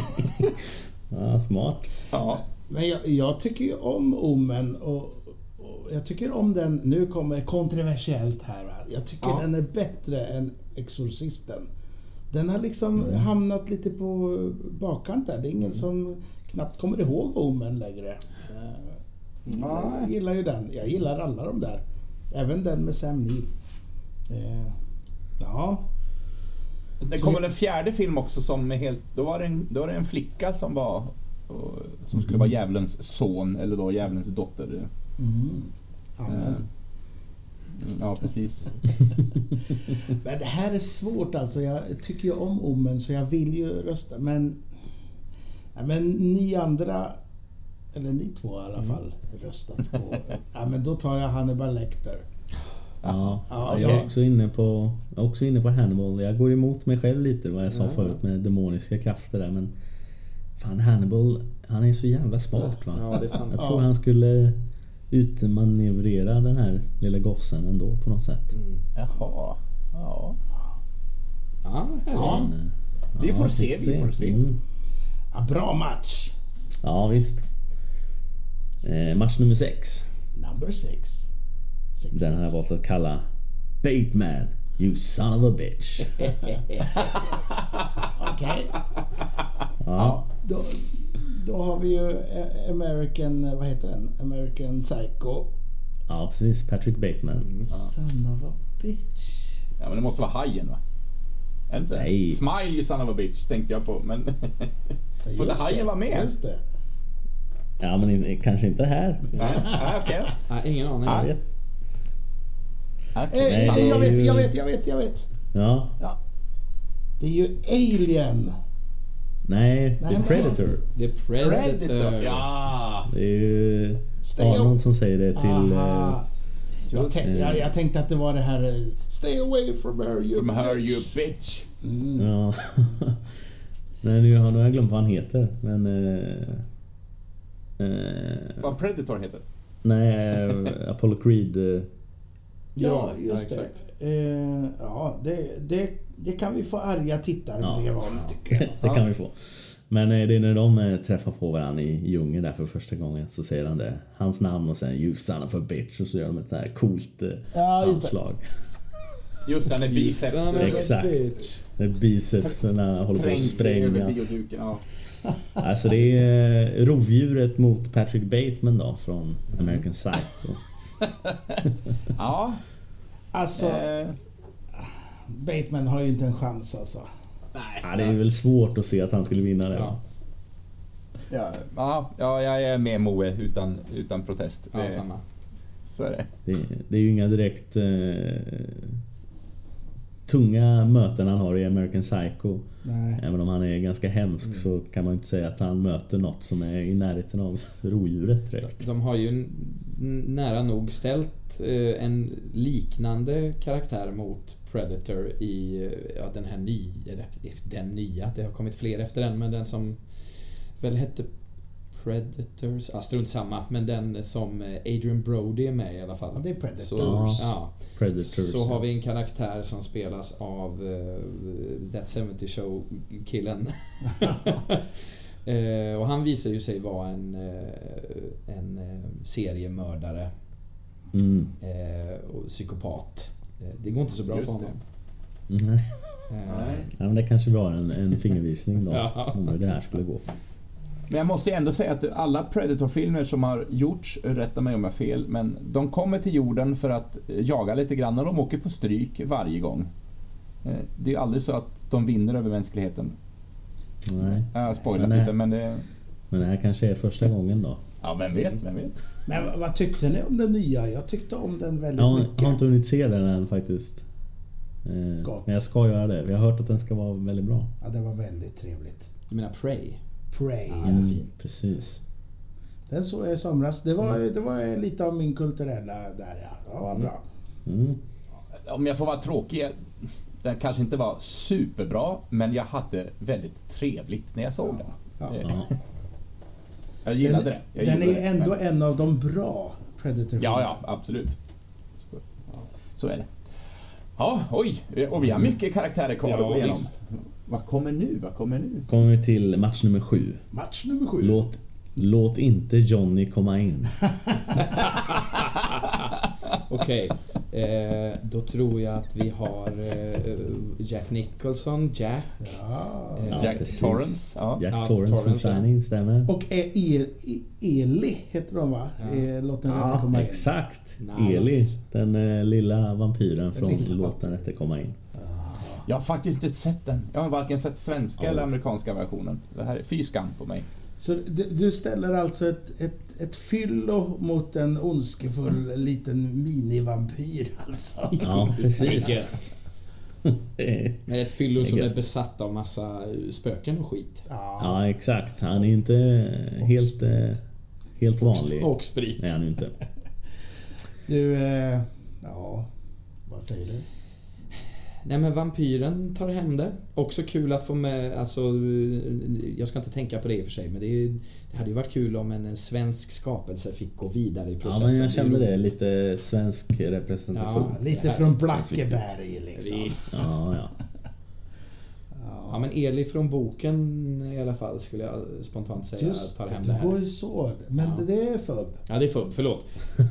Ja, smart. Ja. Men jag, jag tycker ju om Omen och, och jag tycker om den, nu kommer kontroversiellt här? Jag tycker Ja. den är bättre än Exorcisten. Den har liksom hamnat lite på bakkant där. Det är ingen som knappt kommer ihåg Omen längre. Eh, Jag gillar ju den. Jag gillar alla de där. Även den med Sam Neill. Eh, Ja, Det kommer en fjärde film också som är helt... Då var det en, då var det en flicka som var... Som skulle vara djävulens son, eller då djävulens dotter. mm. Amen. Ja, precis. Men det här är svårt alltså. Jag tycker ju om Omen så jag vill ju rösta men... Ja, men ni andra, eller ni två i alla fall, röstat på... Ja men då tar jag Hannibal Lecter. Ja, Ja, jag är också inne på, jag är också inne på Hannibal. Jag går emot mig själv lite vad jag sa Ja. förut med demoniska krafter där men Fan Hannibal, han är så jävla smart va? Ja, det är sant. Jag tror Ja. han skulle utmanövrera den här lilla gossen ändå på något sätt. Mm. Jaha. Ja. Ja. Ja. Men, eh, Vi får se, vi får se. Mm. Ja, bra match! Ja visst. Eh, match nummer 6. Number six. six Den har jag valt att kalla Bateman, you son of a bitch. Okej. Ja, Då, då har vi ju eh, American... Vad heter den? American Psycho. ja precis. Patrick Bateman. Son of a bitch. Ja, men det måste vara Hajen va? Är det inte? Nej. Smile you son of a bitch tänkte jag på, men... Får inte Hajen vara med? Just det. Ja men in- kanske inte här. Nej, okej. Ja, ingen aning. Jag vet. Eh, Nej, jag vet, ju- jag vet, jag vet, jag vet. Ja. Det är ju Alien. Nej, Nej, The Predator. The Predator. Predator. Ja. Det är ju Stay Arnold away. som säger det till... Aha. eh, Jag, tänkte, jag, jag tänkte att det var det här eh, Stay away from her you From her bitch. you bitch. Mm. Ja. Nej, nu har, jag glömt vad han heter. Men... Eh, eh, Vad Predator heter? nej, eh, Apollo Creed. Eh, Ja, just ja, det. exakt. Eh, ja, det, det, det kan vi få arga tittare Ja. tycker jag. det kan vi få. Men eh, det är när de eh, träffar på varandra i djungeln där för första gången så säger han det. Hans namn och sen You son of a bitch och så gör de ett så här coolt eh, Ja, just det. anslag. Just den är biceps. Exakt. När bicepsarna håller på att sprängas. Ja. Alltså det är rovdjuret mot Patrick Bateman då från American Psycho. ja. Alltså, Eh, Bateman har ju inte en chans alltså. nej. Ja, det är väl svårt att se att han skulle vinna det. Ja. Ja, ja, ja, jag är med Moe utan, utan protest. Ja, Det, samma. så är det. Det, det är ju inga direkt eh, tunga möten han har i American Psycho. Nej. Även om han är ganska hemsk så kan man inte säga att han möter något som är i närheten av rodjuret direkt. De har ju nära nog ställt eh, en liknande karaktär mot Predator i ja, den här nya, den nya, det har kommit fler efter den, men den som väl hette Predators, ah, strunt samma, men den som eh, Adrian Brody är med i alla fall. Ja, det är Predators. Så, Ja. Predators. så har vi en karaktär som spelas av uh, That 70 Show-killen. Eh, och han visar ju sig vara en, eh, en seriemördare Mm. och psykopat. Eh, det går inte så bra Just för honom. Nej. Eh, Nej. Men det kanske vi har en, en fingervisning då. Ja. Om hur det här skulle gå. Men jag måste ju ändå säga att alla Predator-filmer som har gjorts, rätta mig om jag har fel, men de kommer till jorden för att jaga lite grann och de åker på stryk varje gång. Eh, Det är ju aldrig så att de vinner över mänskligheten. Nej. Jag har spoilat Nej. lite men det... Men det här kanske är första gången då. Ja, vem vet, vem vet. Men vad- tyckte ni om den nya? Jag tyckte om den väldigt Jag har, mycket. har inte hunnit se den än faktiskt. Eh, Gott. Men jag ska göra det. Vi har hört att den ska vara väldigt bra. Ja, det var väldigt trevligt. Du menar Prey? Prey. Ja, fin. Precis. Den såg jag i somras. Det var, det var lite av min kulturella där ja. Ja, vad bra. Mm. Om jag får vara tråkig, den kanske inte var superbra, men jag hade väldigt trevligt när jag såg den. Ja. Eh, Ja. Jag gillade den, det. Jag den är gillade ju det, ändå men- en av de bra predator Ja, ja, absolut. Så- Så är det. Ja, oj. Och vi har mycket karaktärer kvar Ja, att gå igenom. visst. Vad kommer nu? Vad kommer nu? Kommer vi till match nummer sju. Match nummer sju. Låt, låt inte Johnny komma in. Okej, eh, då tror jag att vi har eh, Jack Nicholson, Jack. Ja. Eh, Jack precis. Torrance. Ja. Jack Ja, Torrance från Torrance, ja. Shining, stämmer. Och e e Eli heter de va? Ja. Eh, Låt den rätte Ja, komma in. exakt. Nice. Eli, den eh, lilla vampyren från Lilla Låt den rätte komma in. Jag har faktiskt inte sett den. Jag har varken sett svenska Ja. eller amerikanska versionen. Det här är fy skam på mig. Så du du ställer alltså ett, ett, ett fyllo mot en ondskefull liten minivampyr alltså? Ja, precis. Ett fyllo som är besatt av massa spöken och skit. Ja. Ja, exakt. Han är inte helt, eh, helt vanlig. Och sprit. Nej, han är inte. Du, eh, ja... Vad säger du? Nej men vampyren tar hem det. Också kul att få med, alltså... Jag ska inte tänka på det i och för sig men det, är, det hade ju varit kul om en, en svensk skapelse fick gå vidare i Ja, processen. men jag kände det. Lite svensk representation. Ja, lite från Blackeberg liksom. Visst. Ja, ja. Ja men Eli från boken i alla fall skulle jag spontant säga Just tar det, hem det det här. var ju så. Men Ja. det är fubb. Ja det är fubb, förlåt.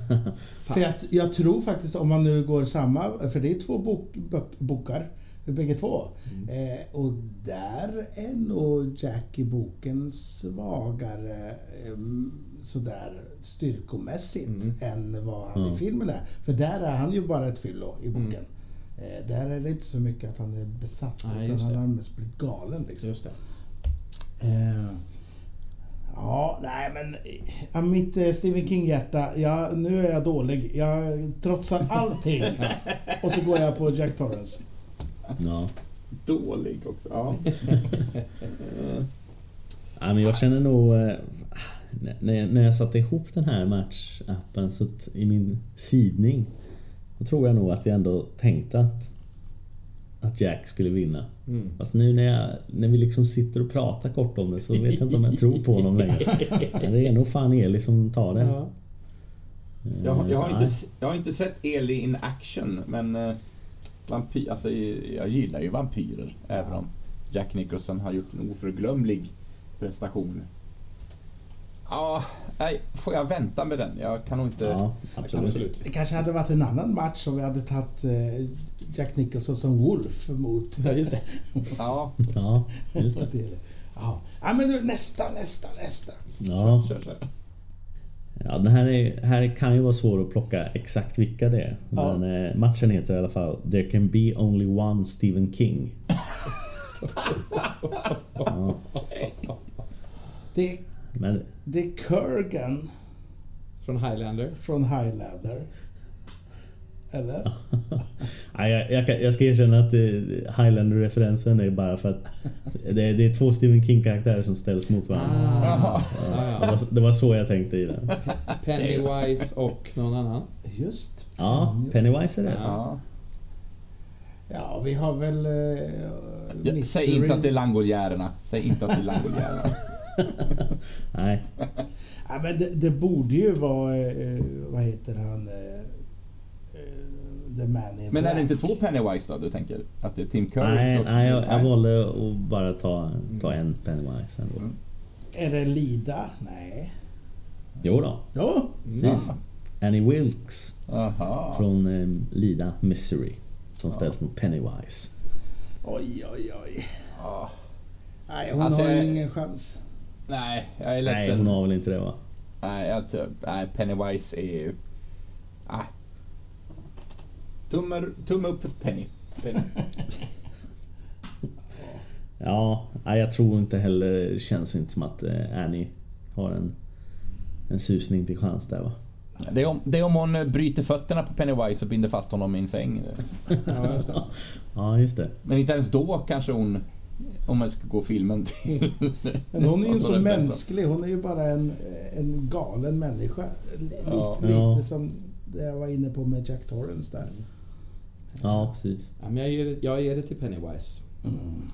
För jag, jag tror faktiskt om man nu går samma, för det är två bok, bok, bokar, bägge två. Mm. Eh, och där är nog Jack i boken svagare eh, sådär styrkomässigt Mm. än vad han Mm. i filmen är. För där är han ju bara ett fyllo i boken. Eh, där är det inte så mycket att han är besatt, Nej, utan han det. har mest blivit galen. Liksom. Just det. Eh, ja, nej men... Ja, mitt eh, Stephen King-hjärta, ja, nu är jag dålig. Jag trotsar allting. och så går jag på Jack Torrance. ja. Dålig också. Ja. Ja, men jag känner nog... eh, När jag, när jag satte ihop den här matchappen så i min sidning Då tror jag nog att jag ändå tänkte att Att Jack skulle vinna. Mm. Fast nu när, jag, när vi liksom sitter och pratar kort om det så vet jag inte om jag tror på honom längre. Men det är nog fan Eli som tar det. Ja. Eh, Jag, har- jag, har nej. inte, jag har inte sett Eli in action, men eh, vampy, alltså, jag gillar ju vampyrer. Även om Jack Nicholson har gjort en oförglömlig prestation. Ja, nej, får jag vänta med den? Jag kan nog inte... Ja, absolut. Absolut. Det kanske hade varit en annan match om vi hade tagit eh, Jack Nicholson som Wolf mot... Ja, just det. Ja, Ja, just det. Ja, ja men du, nästa, nästa, nästa. Ja, kör, kör. ja den här, är, här kan ju vara svår att plocka exakt vilka det är. Ja. Men eh, matchen heter i alla fall There can be only one Stephen King. Ja, Det, men det är Kurgan Från Highlander. från Highlander. Eller? Nej, jag, jag, kan- jag ska erkänna att eh, Highlander-referensen är bara för att det, är- det är två Stephen King-karaktärer som ställs mot varandra. Ah. Det, Ja, ja. var, det var så jag tänkte i den. Pennywise och någon annan. Just. Ja, Pennywise är rätt. Ja. Ja, vi har väl... Misery. säg inte att det är Langoljärerna. Säg inte att det är Langoljärerna. Nej, Ja, men det, det borde ju vara... Eh, vad heter han? Eh, eh, The Man in Men är det inte två Pennywise då, du tänker? Att det är Tim Curry? nej, så- nej jag, jag valde att bara ta, ta en Pennywise ändå. Mm. Är det Lida? Nej. Jo då, Ja. precis. Annie Wilkes Aha. från eh, Lida, Missouri. Som ställs mot Pennywise. Oj, oj, oj. Ja. Nej, hon Alltså, har ju jag- ingen chans. Nej, jag är Nej, ledsen. hon har väl inte det va? Nej, jag, tror- nej, Pennywise är ju... Nej. Tumme, tumme upp för Penny. Penny. Ja, nej, jag tror inte heller... Det känns inte som att eh, Annie har en, en susning till chans där va? Det är, om, det är om hon eh, bryter fötterna på Pennywise och binder fast honom i en säng. Ja, just det. Men inte ens då kanske hon... Om man ska gå filmen till... Men hon är ju Alltså, så mänsklig. Hon är ju bara en, en galen människa. Lite, Ja. lite som det jag var inne på med Jack Torrance där. Ja, precis. Ja, men jag, ger, jag ger det till Pennywise.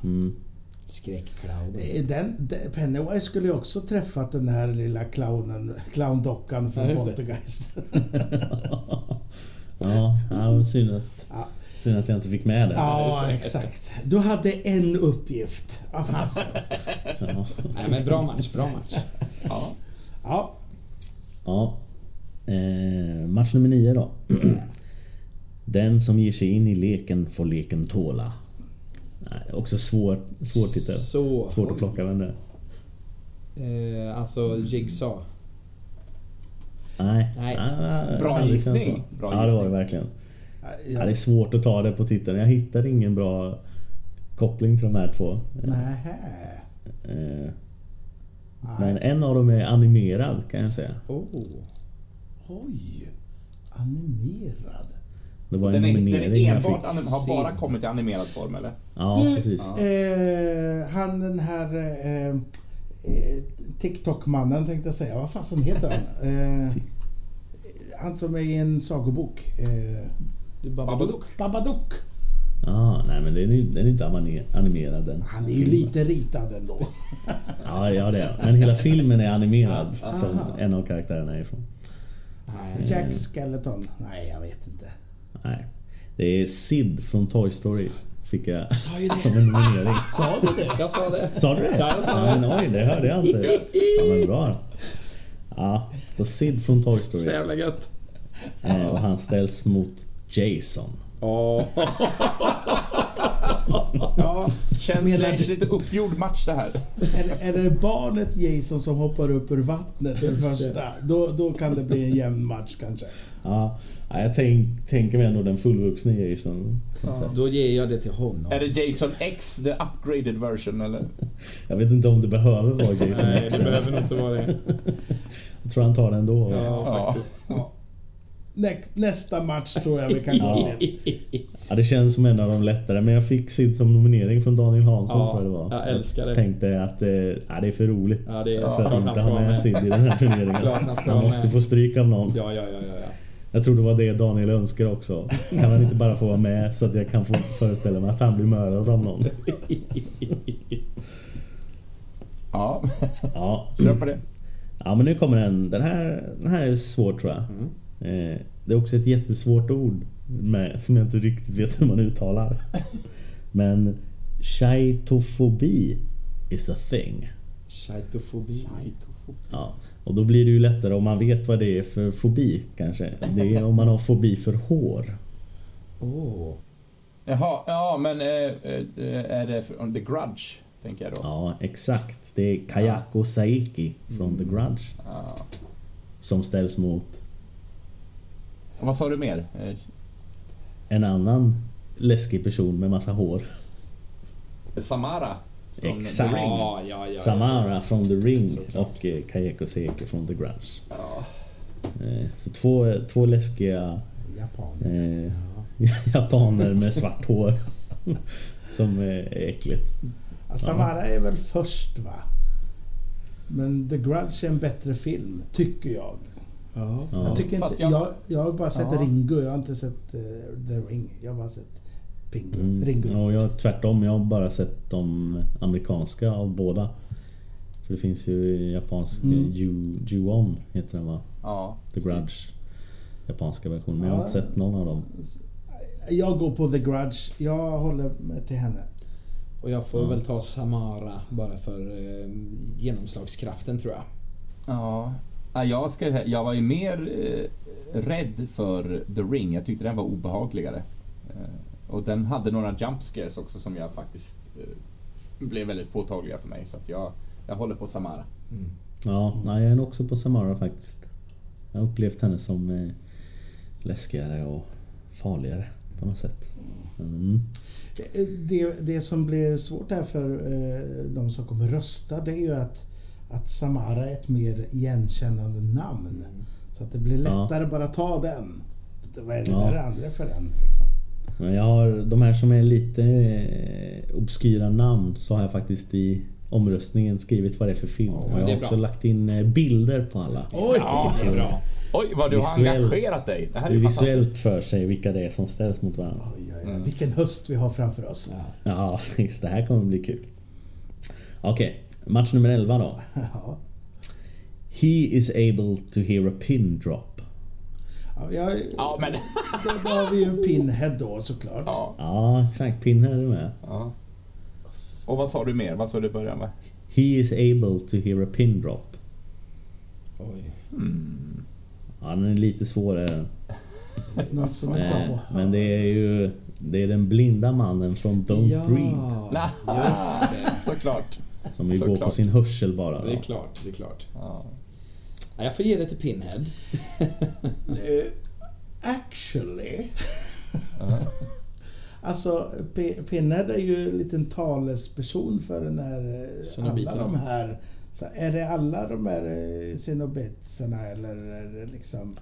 Mm. Den, den, Pennywise skulle ju också träffat den här lilla clownen, clowndockan från. Poltergeist. Ja, ja synd att, Ja. Synd att jag inte fick med det. Ja, exakt. Du hade en uppgift. Vad fasen. Ja. Nej, men bra match, bra match. Ja. Ja, Ja. Eh, match nummer nio då. Den som ger sig in i leken får leken tåla. Nej, också svår, svår titel. Så. Svårt att plocka vem det är. Eh, alltså Jigsaw. Nej. Nej. Ah, Bra gissning. Bra ja, det var det gissning. verkligen. Ja, det är ja. svårt att ta det på titeln. Jag hittar ingen bra koppling till de här två. Nähä. Eh, Nej. Men en av dem är animerad kan jag säga. Oh. Oj. Animerad. Det var en Den är, den nominering är jag fick. enbart anim, har bara kommit i animerad form eller? Ja, Du, precis. Eh, han den här eh, eh, TikTok-mannen tänkte jag säga. Vad fasen heter han? Eh, han som är i en sagobok. Du bara Babadook. Babadook. Ja, nej men den är, den är inte animerad den. Han är ju lite ritad ändå. Ja, ja det är Men hela filmen är animerad. Ja. Som Aha. en av karaktärerna är ifrån. Nej. Jack Skeleton. Nej, jag vet inte. Nej. Det är Sid från Toy Story. Fick jag sa ju det. som en nominering. Sa du det? Jag sa det. Sa du det? Ja, jag sa ja, det. men oj, det hörde jag inte. Ja, men bra. Ja, så Sid från Toy Så Story. jävla gött. Eh, Och han ställs mot Jason. Åh. Ja, känns Menar lite, uppgjord match det här. Är, är det barnet Jason som hoppar upp ur vattnet den första? Då, då kan det bli en jämn match kanske. Ja, ja, jag tänk, tänker mig ändå den fullvuxne Jason. sätt. Då ger jag det till honom. Är det Jason X, the upgraded version eller? Jag vet inte om det behöver vara Jason Nej, X det ens. behöver nog inte vara det. Jag tror han tar det ändå. Ja, faktiskt. Ja. Nä, nästa match tror jag vi kan gå till. Ja, det känns som en av de lättare, men jag fick Sid som nominering från Daniel Hansson Ja, tror jag det var. jag älskar det. Jag tänkte att eh, ja, det är för roligt. Ja, det är för att han inte ha med med. Sid i den här turneringen. Han Han måste få stryk av någon. Ja, ja, ja, ja, ja. Jag tror det var det Daniel önskar också. Kan han inte bara få vara med så att jag kan få föreställa mig att han blir mördad av någon? Ja, Ja. kör på det. ja, men nu kommer den. Den här, den här är svår tror jag. Mm. Eh, det är också ett jättesvårt ord med, som jag inte riktigt vet hur man uttalar. Men Shaitofobi is a thing. Shaitofobi. Ja, och då blir det ju lättare om man vet vad det är för fobi kanske. Det är om man har fobi för hår. Åh. Jaha, ja men eh, eh, är det från The Grudge, tänker jag då? Ja, exakt. Det är Kayako Saiki från The Grudge som ställs mot vad sa du mer? Eh, en annan läskig person med massa hår. Samara? från Exakt. The Ring. Ja, ja, ja. Samara från The Ring Såklart. och eh, Kayako Saiki från The Grudge. Ja. Eh, Så två, två läskiga Japan. eh, japaner med svart hår. Som är äckligt. Ja, Samara är väl först va? Men The Grudge är en bättre film, tycker jag. Ja. Ja. Jag, tycker Fast inte, jag- jag, jag har bara sett Ja. Ringo, jag har inte sett eh, The Ring. Jag har bara sett Pingu. Mm. Ringo. Och jag tvärtom, jag har bara sett de amerikanska av båda. För det finns ju japansk Mm. Ju, Ju-On heter den va? ja. The Grudge. Japanska versionen. Men jag har Ja. inte sett någon av dem. Jag går på The Grudge. Jag håller till henne. Och jag får Ja. väl ta Samara bara för eh, genomslagskraften tror jag. Ja. Ja, jag, ska, jag var ju mer eh, rädd för The Ring. Jag tyckte den var obehagligare. Eh, och den hade några jump scares också som jag faktiskt eh, blev väldigt påtagliga för mig. Så att jag, jag håller på Samara. Ja, nej, jag är också på Samara faktiskt. Jag har upplevt henne som eh, läskigare och farligare på något sätt. Mm. Det, det som blir svårt här för eh, de som kommer rösta det är ju att, att Samara är ett mer igenkännande namn. Så att det blir Ja. lättare bara ta den. Vad är det Ja. där andra för den liksom? Men jag har de här som är lite eh, obskyra namn så har jag faktiskt i omröstningen skrivit vad det är för film. och jag har också lagt in eh, bilder på alla. Oj! Ja, Det är bra. Oj, vad du har engagerat dig. Det här är visuellt för sig vilka det är som ställs mot varandra. Oj, oj, oj. Vilken höst vi har framför oss. Ja, just det här kommer bli kul. Okej, match nummer 11 då. Ja. He is able to hear a pin drop. Ja, jag, Ja, men... då, då har vi ju Pinhead då såklart. Ja, Ja, exakt. Pinhead är med. ja. Och vad sa du mer? Vad sa du i början med? He is able to hear a pin drop. Oj. Ja, den är lite svårare. Något som på. Men det är ju... Det är den blinda mannen från Don't Breathe. Nej. just det. Såklart. Som ju går på sin hörsel bara. Det är klart, det är klart. Ja. Ja, Jag får ge det till Pinhead. Eh, actually. alltså, P- Pinhead är ju en liten talesperson för den här... eh, Alla de här... Så är det alla de här eh, cenobitserna eller är det liksom...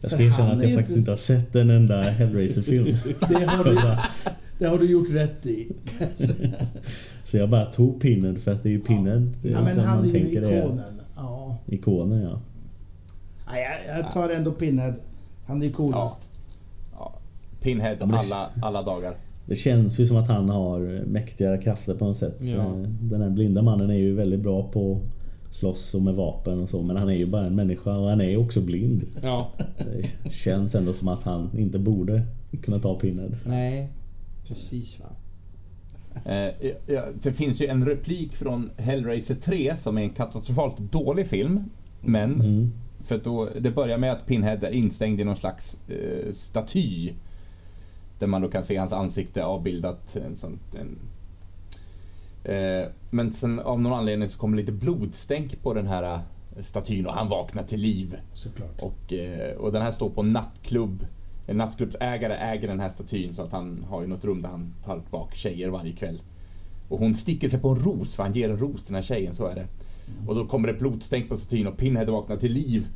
Jag ska erkänna att jag ju faktiskt inte- inte har sett en enda Hellraiser-film. Det har, du, det har du gjort rätt i. så jag bara tog Pinhead för att det är ju Pinhead ja, som men han man är ju tänker är ikonen. Ja. ikonen ja. Nej, jag, jag tar ändå Pinhead. Han är ju coolast. Ja. Pinhead Ja, alla, alla dagar. Det känns ju som att han har mäktigare krafter på något sätt. Ja. Den här blinda mannen är ju väldigt bra på att slåss och med vapen och så men han är ju bara en människa och han är ju också blind. Ja. Det känns ändå som att han inte borde kunna ta Pinhead. Nej. Precis va. Eh, det finns ju en replik från Hellraiser 3 som är en katastrofalt dålig film. Men, Mm. för då, det börjar med att Pinhead är instängd i någon slags eh, staty. Där man då kan se hans ansikte avbildat. En sån, en, eh, men sen av någon anledning så kommer lite blodstänk på den här eh, statyn och han vaknar till liv. Såklart. Och, eh, och den här står på en nattklubb. En nattklubbsägare äger den här statyn så att han har ju något rum där han tar bak tjejer varje kväll. Och hon sticker sig på en ros för han ger en ros till den här tjejen, så är det. Och då kommer det blodstänk på statyn och Pinhead vaknar till liv.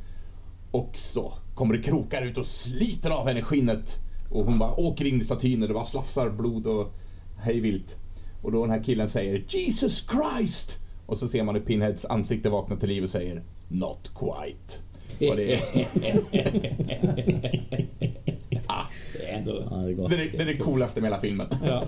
Och så kommer det krokar ut och sliter av henne skinnet. Och hon bara åker in i statyn och det bara slafsar blod och hej vilt. Och då den här killen säger Jesus Christ! Och så ser man hur Pinheads ansikte vaknar till liv och säger Not quite. Och det är, Det är ändå... Ja, det är gott. det, är, det är det coolaste med hela filmen. Ja.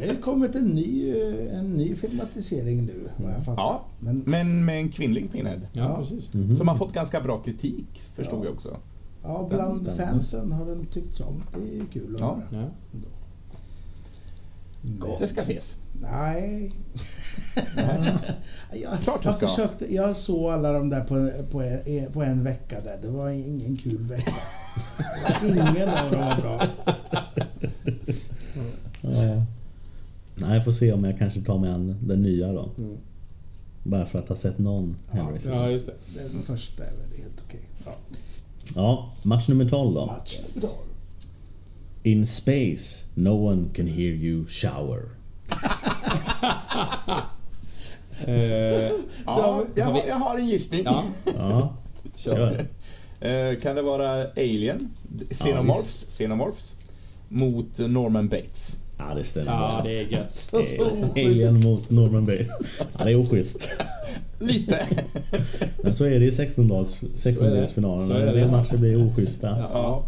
Det har kommit en ny, eh, en ny filmatisering nu, vad jag fattar. Ja. Men Men med en kvinnlig Pinhead. ja, Ja. precis. Mhm. Som har fått ganska bra kritik, förstod Ja. jag också. ja, bland fansen har den tyckts om. Det är kul att Ja. höra. Ja. Det ska ses. Nej. jag, Klart du jag ska. försökte, jag såg alla de där på, på, en, på en vecka där. Det var ingen kul vecka. Ingen av dem var bra. Ja. Nej, jag får se om jag kanske tar mig an den nya då. Mm. Bara för att ha sett någon Ja. Hellraiser. ja, just det. Den första är väl helt okej. Ja. Ja, match nummer 12 då. Match. In space, no one can hear you shower. Eh, Ja, jag, har jag har en gissning. ja, Ja, kör. Eh, kan det vara Alien? Xenomorphs? Xenomorphs? Mot Norman Bates. Ja, det stämmer ja, bra. det är gött. Alien mot Norman Bates. Ja, det är oschysst. Lite. Men så är det i 16-dals- Så är 16-delsfinalerna. det. En del matcher blir oschyssta. Ja. Ja.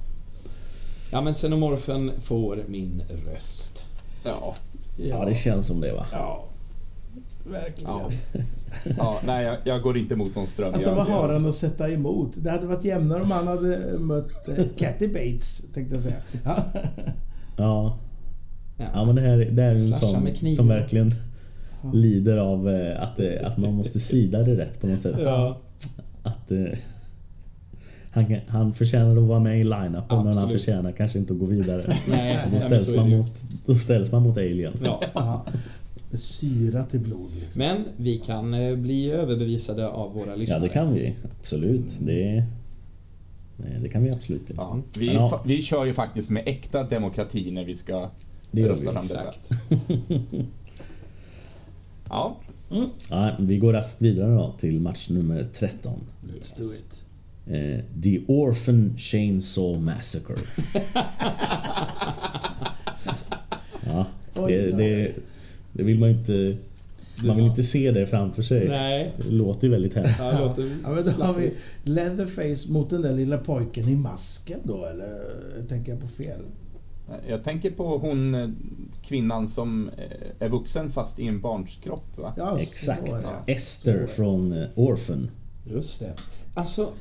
Ja, men Xenomorphen får min röst. Ja. Ja, det känns som det va. Ja, verkligen. Ja. ja nej, jag, jag går inte mot någon ström. Alltså jag, vad har jag, han att sätta emot? Det hade varit jämnare om han hade mött eh, Kathy Bates, tänkte jag säga. Ja. Ja, ja men det här det här är en sån som verkligen lider av eh, att, det- att man måste sida det rätt på något sätt. Ja. Att eh, han, han förtjänar att vara med i line-upen men han förtjänar kanske inte att gå vidare. Nej, Då ställs, är man det mot, då ställs man mot Alien. Ja. Ja. Syrat i blod liksom. Men vi kan eh, bli överbevisade av våra Ja, lyssnare. det kan vi. Absolut. Det, det, kan vi absolut bli. Ja, vi, ja. vi kör ju faktiskt med äkta demokrati när vi ska Det rösta vi. fram detta. Exakt. Ja, Ja, vi går raskt vidare då till match nummer 13. Let's do it. Eh, The Orphan Chainsaw Massacre. ja, det, det, det vill man inte... Man vill inte se det framför sig. Nej. Det låter ju väldigt hemskt. Ja, det låter Ja, men då har vi Leatherface mot den där lilla pojken i masken då, eller tänker jag på fel? jag tänker på hon eh, kvinnan som eh, är vuxen fast i en barns kropp va? Ja, Exakt. Esther från Orphan. Just det. Alltså,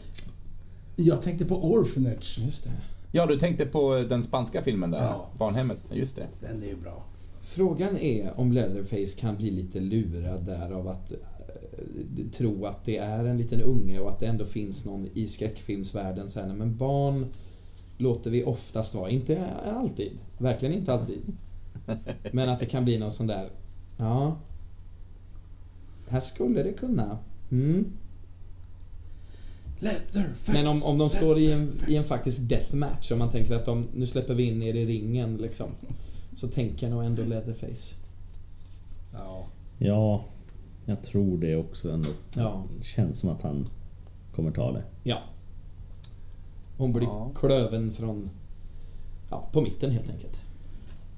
Jag tänkte på Orphanage. just det. Ja, du tänkte på den spanska filmen där, Ja. Barnhemmet. Just det. Den är ju bra. Frågan är om Leatherface kan bli lite lurad där av att eh, tro att det är en liten unge och att det ändå finns någon i skräckfilmsvärlden sen. Men barn låter vi oftast vara. Inte alltid. Verkligen inte alltid. Men att det kan bli någon sån där... Ja. Här skulle det kunna. Mm. Leatherface! Men om, om de står i en, i en faktisk deathmatch, om man tänker att de, nu släpper vi in er i ringen liksom. Så tänker jag nog ändå Leatherface. Ja. Ja, jag tror det också ändå. Ja. Det känns som att han kommer ta det. Ja. Hon blir Ja. klöven från... Ja, på mitten helt enkelt.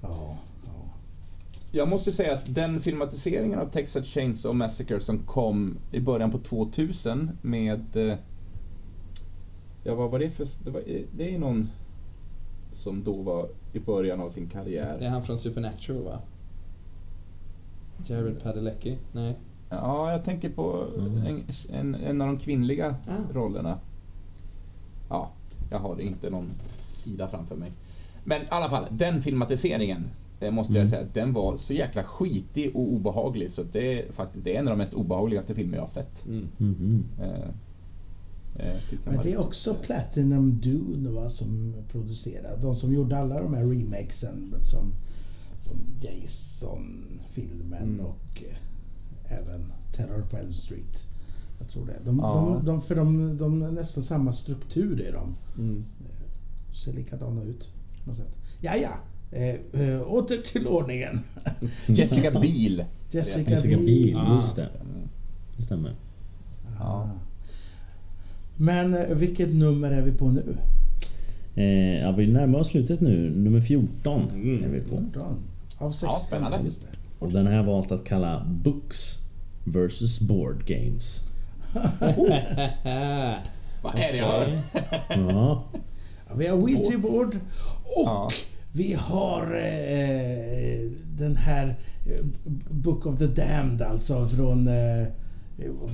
Ja. ja. Jag måste säga att den filmatiseringen av Texas Chainsaw Massacre som kom i början på 2000 med... Ja, vad var det för... Det, var, det är någon som då var i början av sin karriär. Det är han från Supernatural va? Jared Padalecki? Nej. Ja, jag tänker på en, en, en av de kvinnliga Ah. rollerna. Ja, jag har inte någon sida framför mig. Men i alla fall, den filmatiseringen måste jag Mm. säga, den var så jäkla skitig och obehaglig så det är faktiskt det är en av de mest obehagligaste filmer jag har sett. Mm. Mhm. Eh, eh, tyckte den Men var det är också Platinum Dune va, som producerar. De som gjorde alla de här remakesen som, som Jason-filmen Mm. och eh, även Terror på Elm Street. Jag tror det. De, Ja. de, de, för de, de har nästan samma struktur i dem. Mm. Ser likadana ut på något sätt. Ja, ja. Eh, eh, åter till ordningen. Jessica Biel. Jessica, Jessica Biel, Ah. just det. Det stämmer. Ja. Men eh, vilket nummer är vi på nu? Eh, ja, vi närmar oss slutet nu. Nummer 14 är vi på. 14. Av 16. Ja, spännande. Just det. Och den har jag valt att kalla Books versus Board Games. Vad är det jag? Ja, Ja, vi har Ouija board och Ja. vi har eh, den här eh, Book of the Damned alltså från... Eh,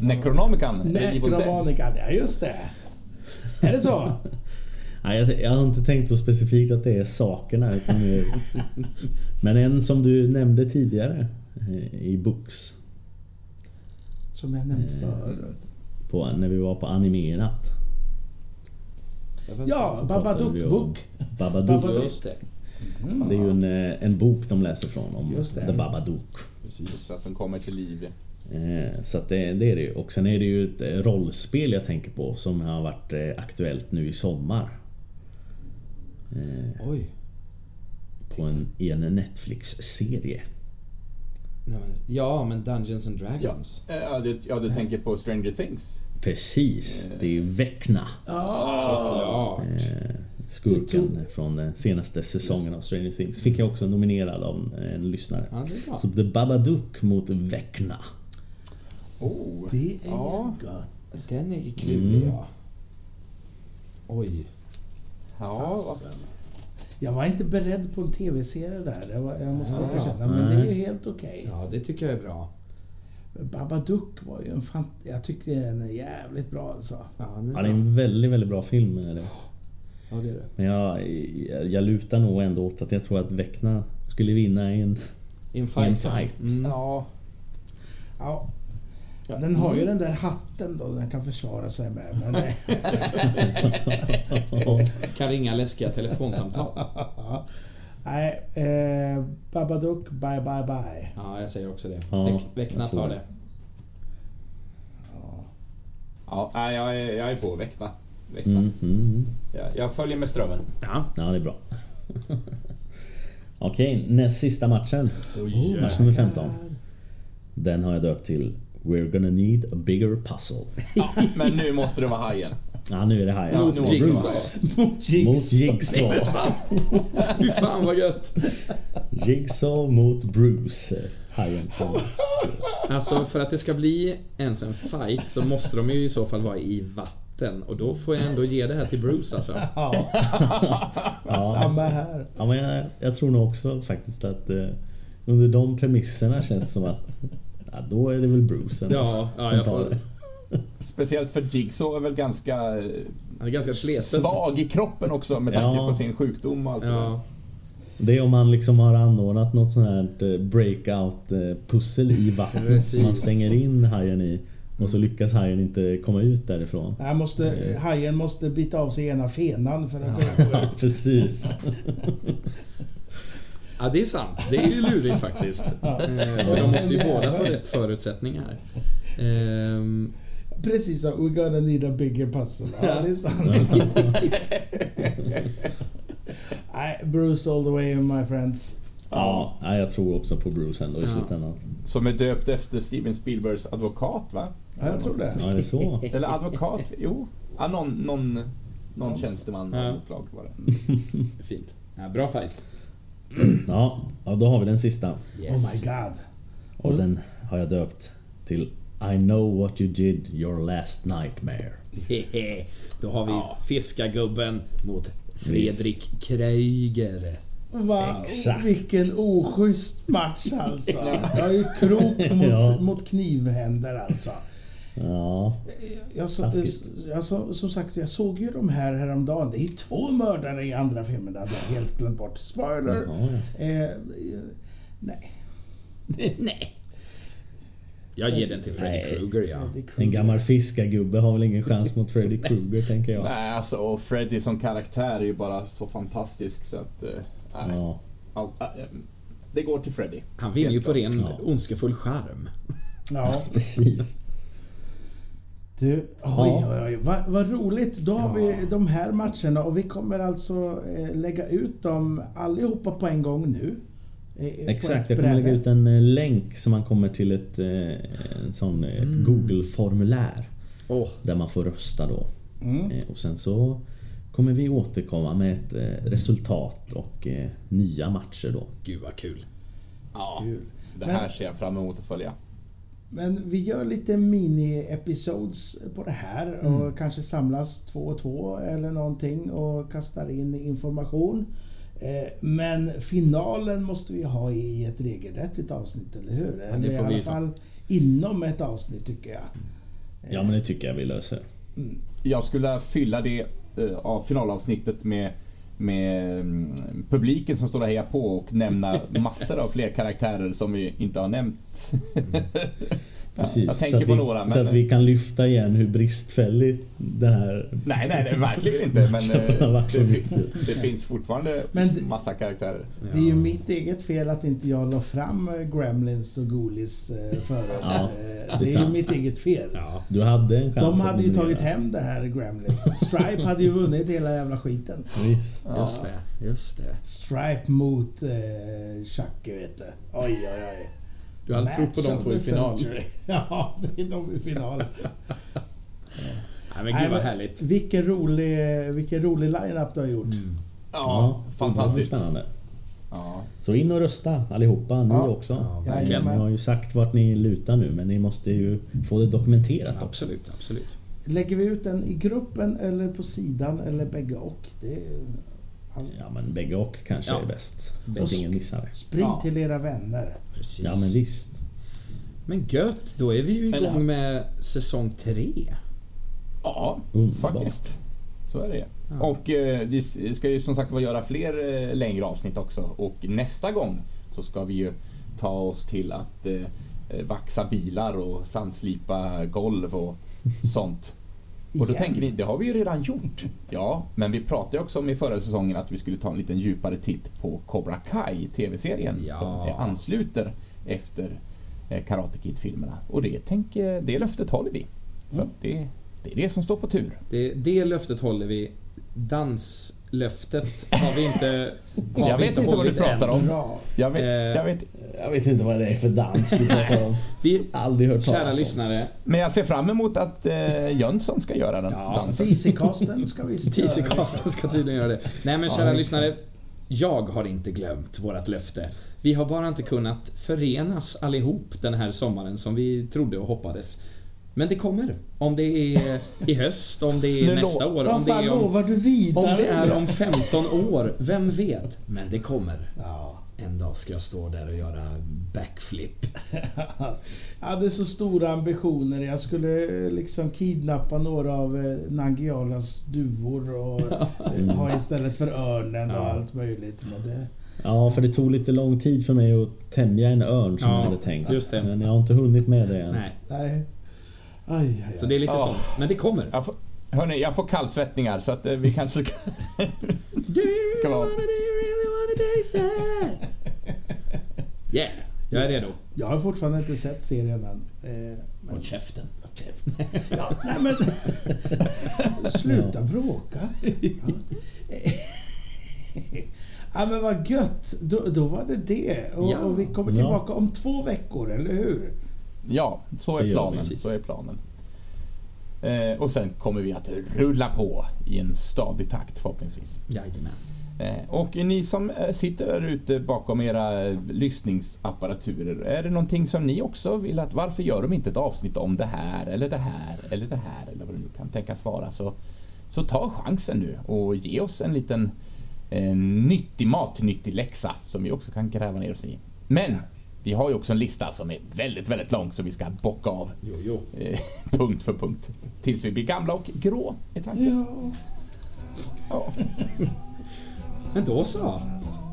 Necronomicon. Necronomicon, ja just det. Är det så? Nej, jag, jag har inte tänkt så specifikt att det är sakerna. Utan men en som du nämnde tidigare eh, i Books. Som jag nämnt Eh, förut. På, när vi var på animerat. Ja, Babadook Book. Babadook. Babadook. Just det. Det är ju en, eh, en bok de läser från om Just det. The Babadook. Precis. Så att de kommer till liv. Eh, Så att det, det är det ju. Och sen är det ju ett eh, rollspel jag tänker på som har varit eh, aktuellt nu i sommar. Oj. På en, i en Netflix-serie. Nej, men, ja, men Dungeons and Dragons. Ja, du, ja, du tänker på Stranger Things? Precis, det är ju Vecna. Såklart. Eh, Skurken från den senaste säsongen av Stranger Things. Fick jag också nominerad av en lyssnare. Ja, det är bra. Så The Babadook mot Vecna. Oh. Det är Ja. gott. Den är klurig Mm. ja. Oj. Ja, Fasen. Jag var inte beredd på en TV-serie där. Jag, var, jag måste Ja. erkänna. Men det är helt okej. Ja, det tycker jag är bra. Babadook var ju en fan... Jag tyckte den är jävligt bra alltså. Ja, det är Ja, det är en väldigt, väldigt bra film. Är det. Ja, det är det. Men jag, jag, jag lutar nog ändå åt att jag tror att Vecna skulle vinna i en... I en fight. ja. fight. Mm. ja. Ja. Den har ju den där hatten då den kan försvara sig med. Men, Kan ringa läskiga telefonsamtal. Nej, eh, Babadook, bye bye bye. Ja, jag säger också det. Ja, Väck, Väckna tar det. Ja, nej, jag är, jag är på väckna. väckna. Mm, mm, mm. Jag, jag följer med strömmen. Ja. Ja, det är bra. Okej, näst sista matchen. Oj, Match nummer 15. Den har jag döpt till We're gonna need a bigger puzzle. Ja, men nu måste det vara hajen. Ja, nu är det här. Mot Bruce. Jigsaw. Mot Jigs. Mot Jigsaw. Fy fan vad gött! Jigsaw mot Bruce. Hajen från Alltså för att det ska bli ens en fight så måste de ju i så fall vara i vatten och då får jag ändå ge det här till Bruce alltså. Ja. Samma här. Ja, men jag, jag tror nog också faktiskt att eh, under de premisserna känns det som att ja, då är det väl Bruce Ja, ja som jag tar det. Speciellt för Jigsaw är väl ganska eh, Han är ganska sleten. svag i kroppen också med tanke Ja. på sin sjukdom och allt det där. Ja. Det är om man liksom har anordnat något sånt här eh, breakout eh, pussel i vattnet som man Precis. stänger in hajen i och så lyckas hajen inte komma ut därifrån. Han måste, hajen måste bita av sig ena fenan för att kunna gå ut. Precis. ja, det är sant. Det är ju lurigt faktiskt. Eh, För de måste ju båda få rätt förutsättningar. Ehm, Precis så. We're gonna need a bigger puzzle. Ja, det är sant. Nej, Bruce all the way my friends. Ja, ja, jag tror också på Bruce ändå i Ja. slutändan. Som är döpt efter Steven Spielbergs advokat va? Ja, jag tror det. Ja, är det så? Eller advokat? Jo. Ja, någon, någon, någon tjänsteman Ja. slag var det. fint. Ja, bra fight. Ja, ja, då har vi den sista. Oh my god. Och den har jag döpt till I know what you did your last nightmare. Då har vi Fiskargubben mot Fredrik Kreuger. Va? Exakt. Vilken oschysst match alltså. Jag har ju krok mot, Ja. mot knivhänder alltså. Ja, Jag så, jag så, som sagt, jag såg ju de här häromdagen. Det är två mördare i andra filmen. Det hade jag helt glömt bort. Spoiler! ja. Eh, nej. Nej. Jag ger den till Freddy. Krueger ja. Freddy En gammal fiskargubbe har väl ingen chans mot Freddy Krueger, tänker jag. Nej, alltså och Freddy som karaktär är ju bara så fantastisk så att... eh. Ja, All, äh, det går till Freddy. Han vinner ju på ren Ja. ondskefull charm. Ja, precis. Du. Oj, Ja. oj, oj. Vad vad roligt. Då har vi de här matcherna och vi kommer alltså eh, lägga ut dem allihopa på en gång nu. Eh, på Exakt, jag kommer lägga ut en eh, länk så man kommer till ett, eh, en sån, eh, ett Google-formulär. Åh, Där man får rösta då. Mm. Eh, Och sen så kommer vi återkomma med ett eh, resultat och eh, nya matcher då. gud vad kul. Ja, Kul. det Men- här ser jag fram emot att följa. Men vi gör lite mini-episodes på det här och kanske samlas två och två eller någonting och kastar in information. Eh, Men finalen måste vi ha i ett regelrättigt avsnitt, eller hur? det eller i alla fall inom ett avsnitt tycker jag. Ja men det tycker jag vi löser. Jag skulle fylla det eh, av finalavsnittet med med mm, publiken som står och hejar på och nämna massor av fler karaktärer som vi inte har nämnt. Mm. Precis, jag så, tänker att på vi, några, men- så att vi kan lyfta igen hur bristfällig det här... Nej, nej, nej verkligen inte. Men eh, det, finns, det finns fortfarande Men det- massa karaktärer. Det är ju mitt eget fel att inte jag la fram eh, Gremlins och Ghoulies eh, förut. Ja, det är ju mitt eget fel. Ja. Du hade en chans De hade ju tagit hem det här Gremlins. Stripe hade ju vunnit hela jävla skiten. Visst. Just det, just det. Stripe mot eh, Chucky vet du. Oj, oj, oj. Du har aldrig trott på de två i final. Ja, det är de i final. Nej men gud Nej, vad härligt. Vilken rolig, vilken rolig line-up du har gjort. Ja, det fantastiskt. spännande. Ja. Så in och rösta allihopa, ni Ja. också. Ja, ni verkligen. har ju sagt vart ni lutar nu men ni måste ju få det dokumenterat också. Absolut, absolut. Lägger vi ut den i gruppen eller på sidan eller bägge och? Det är, Ja men bägge och kanske Ja. är bäst. Så att ingen missar det. sprid Ja. till era vänner. Precis. Ja men visst. Men gött, då är vi ju Eller- igång med säsong tre. Ja, Underbart. faktiskt. Så är det. Ja. Och eh, vi ska ju som sagt göra fler eh, längre avsnitt också. Och nästa gång så ska vi ju ta oss till att eh, eh, vaxa bilar och sandslipa golv och sånt. Och då Igen. tänker ni, det har vi ju redan gjort. Ja, men vi pratade ju också om i förra säsongen att vi skulle ta en liten djupare titt på Cobra Kai, TV-serien, Ja. som är ansluter efter eh, Karate Kid-filmerna. Och det, tänker, det löftet håller vi. Så att det, det är det som står på tur. Det, det löftet håller vi. Danslöftet har vi inte har Jag vi vet inte vad du pratar än. om. Jag vet, Eh, jag vet, Jag vet inte vad det är för dans du pratar om. Vi, Aldrig hört kära talas om. lyssnare, men jag ser fram emot att eh, Jönsson ska göra den Ja. dansen. Ska vi TC-casten ska tydligen göra det. Nej men Ja, kära exakt. lyssnare. Jag har inte glömt vårt löfte. Vi har bara inte kunnat förenas allihop den här sommaren som vi trodde och hoppades. Men det kommer. Om det är i höst, om det är nästa år, om det är om, lovar du vidare? om det är om 15 år. Vem vet? Men det kommer. Ja. En dag ska jag stå där och göra backflip. Jag hade så stora ambitioner. Jag skulle eh, liksom kidnappa några av eh, Nangialas duvor och eh, ha istället för örnen och Ja. allt möjligt. Men det, Ja, för det tog lite lång tid för mig att tämja en örn som Ja, jag hade tänkt. just det. Men jag har inte hunnit med det än. Nej, nej. Aj, aj, aj. så det är lite Ja. sånt. Men det kommer. Jag får, hörni, jag får kallsvettningar så att eh, vi kanske ska... Do you on. wanna, do you really wanna taste that? Yeah, jag är redo. Jag har fortfarande inte sett serien än. Eh, men... Håll käften. Ja, nej men... Sluta bråka. Ja. ja men vad gött. Då, då var det det. Och, Ja. och vi kommer Ja. tillbaka om två veckor, eller hur? Ja, så är planen. Så är planen. Eh, och sen kommer vi att rulla på i en stadig takt förhoppningsvis. Jajamän. Eh, och ni som eh, sitter där ute bakom era lyssningsapparaturer, är det någonting som ni också vill att varför gör de inte ett avsnitt om det här eller det här eller det här eller vad det nu kan tänkas vara så, så ta chansen nu och ge oss en liten eh, nyttig matnyttig läxa som vi också kan gräva ner oss i. Men vi har ju också en lista som är väldigt, väldigt lång som vi ska bocka av. Jo, jo. Eh, punkt för punkt. Tills vi blir gamla och grå är tanken. Ja. ja. Men då så.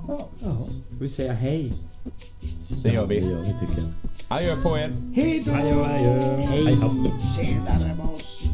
Ja. ja. Ska vi säga hej? Det gör vi. Ja, det gör vi tycker jag. Adjö på er. Hej då! Adjö, adjö. Hej. Hej. Tjenare boss.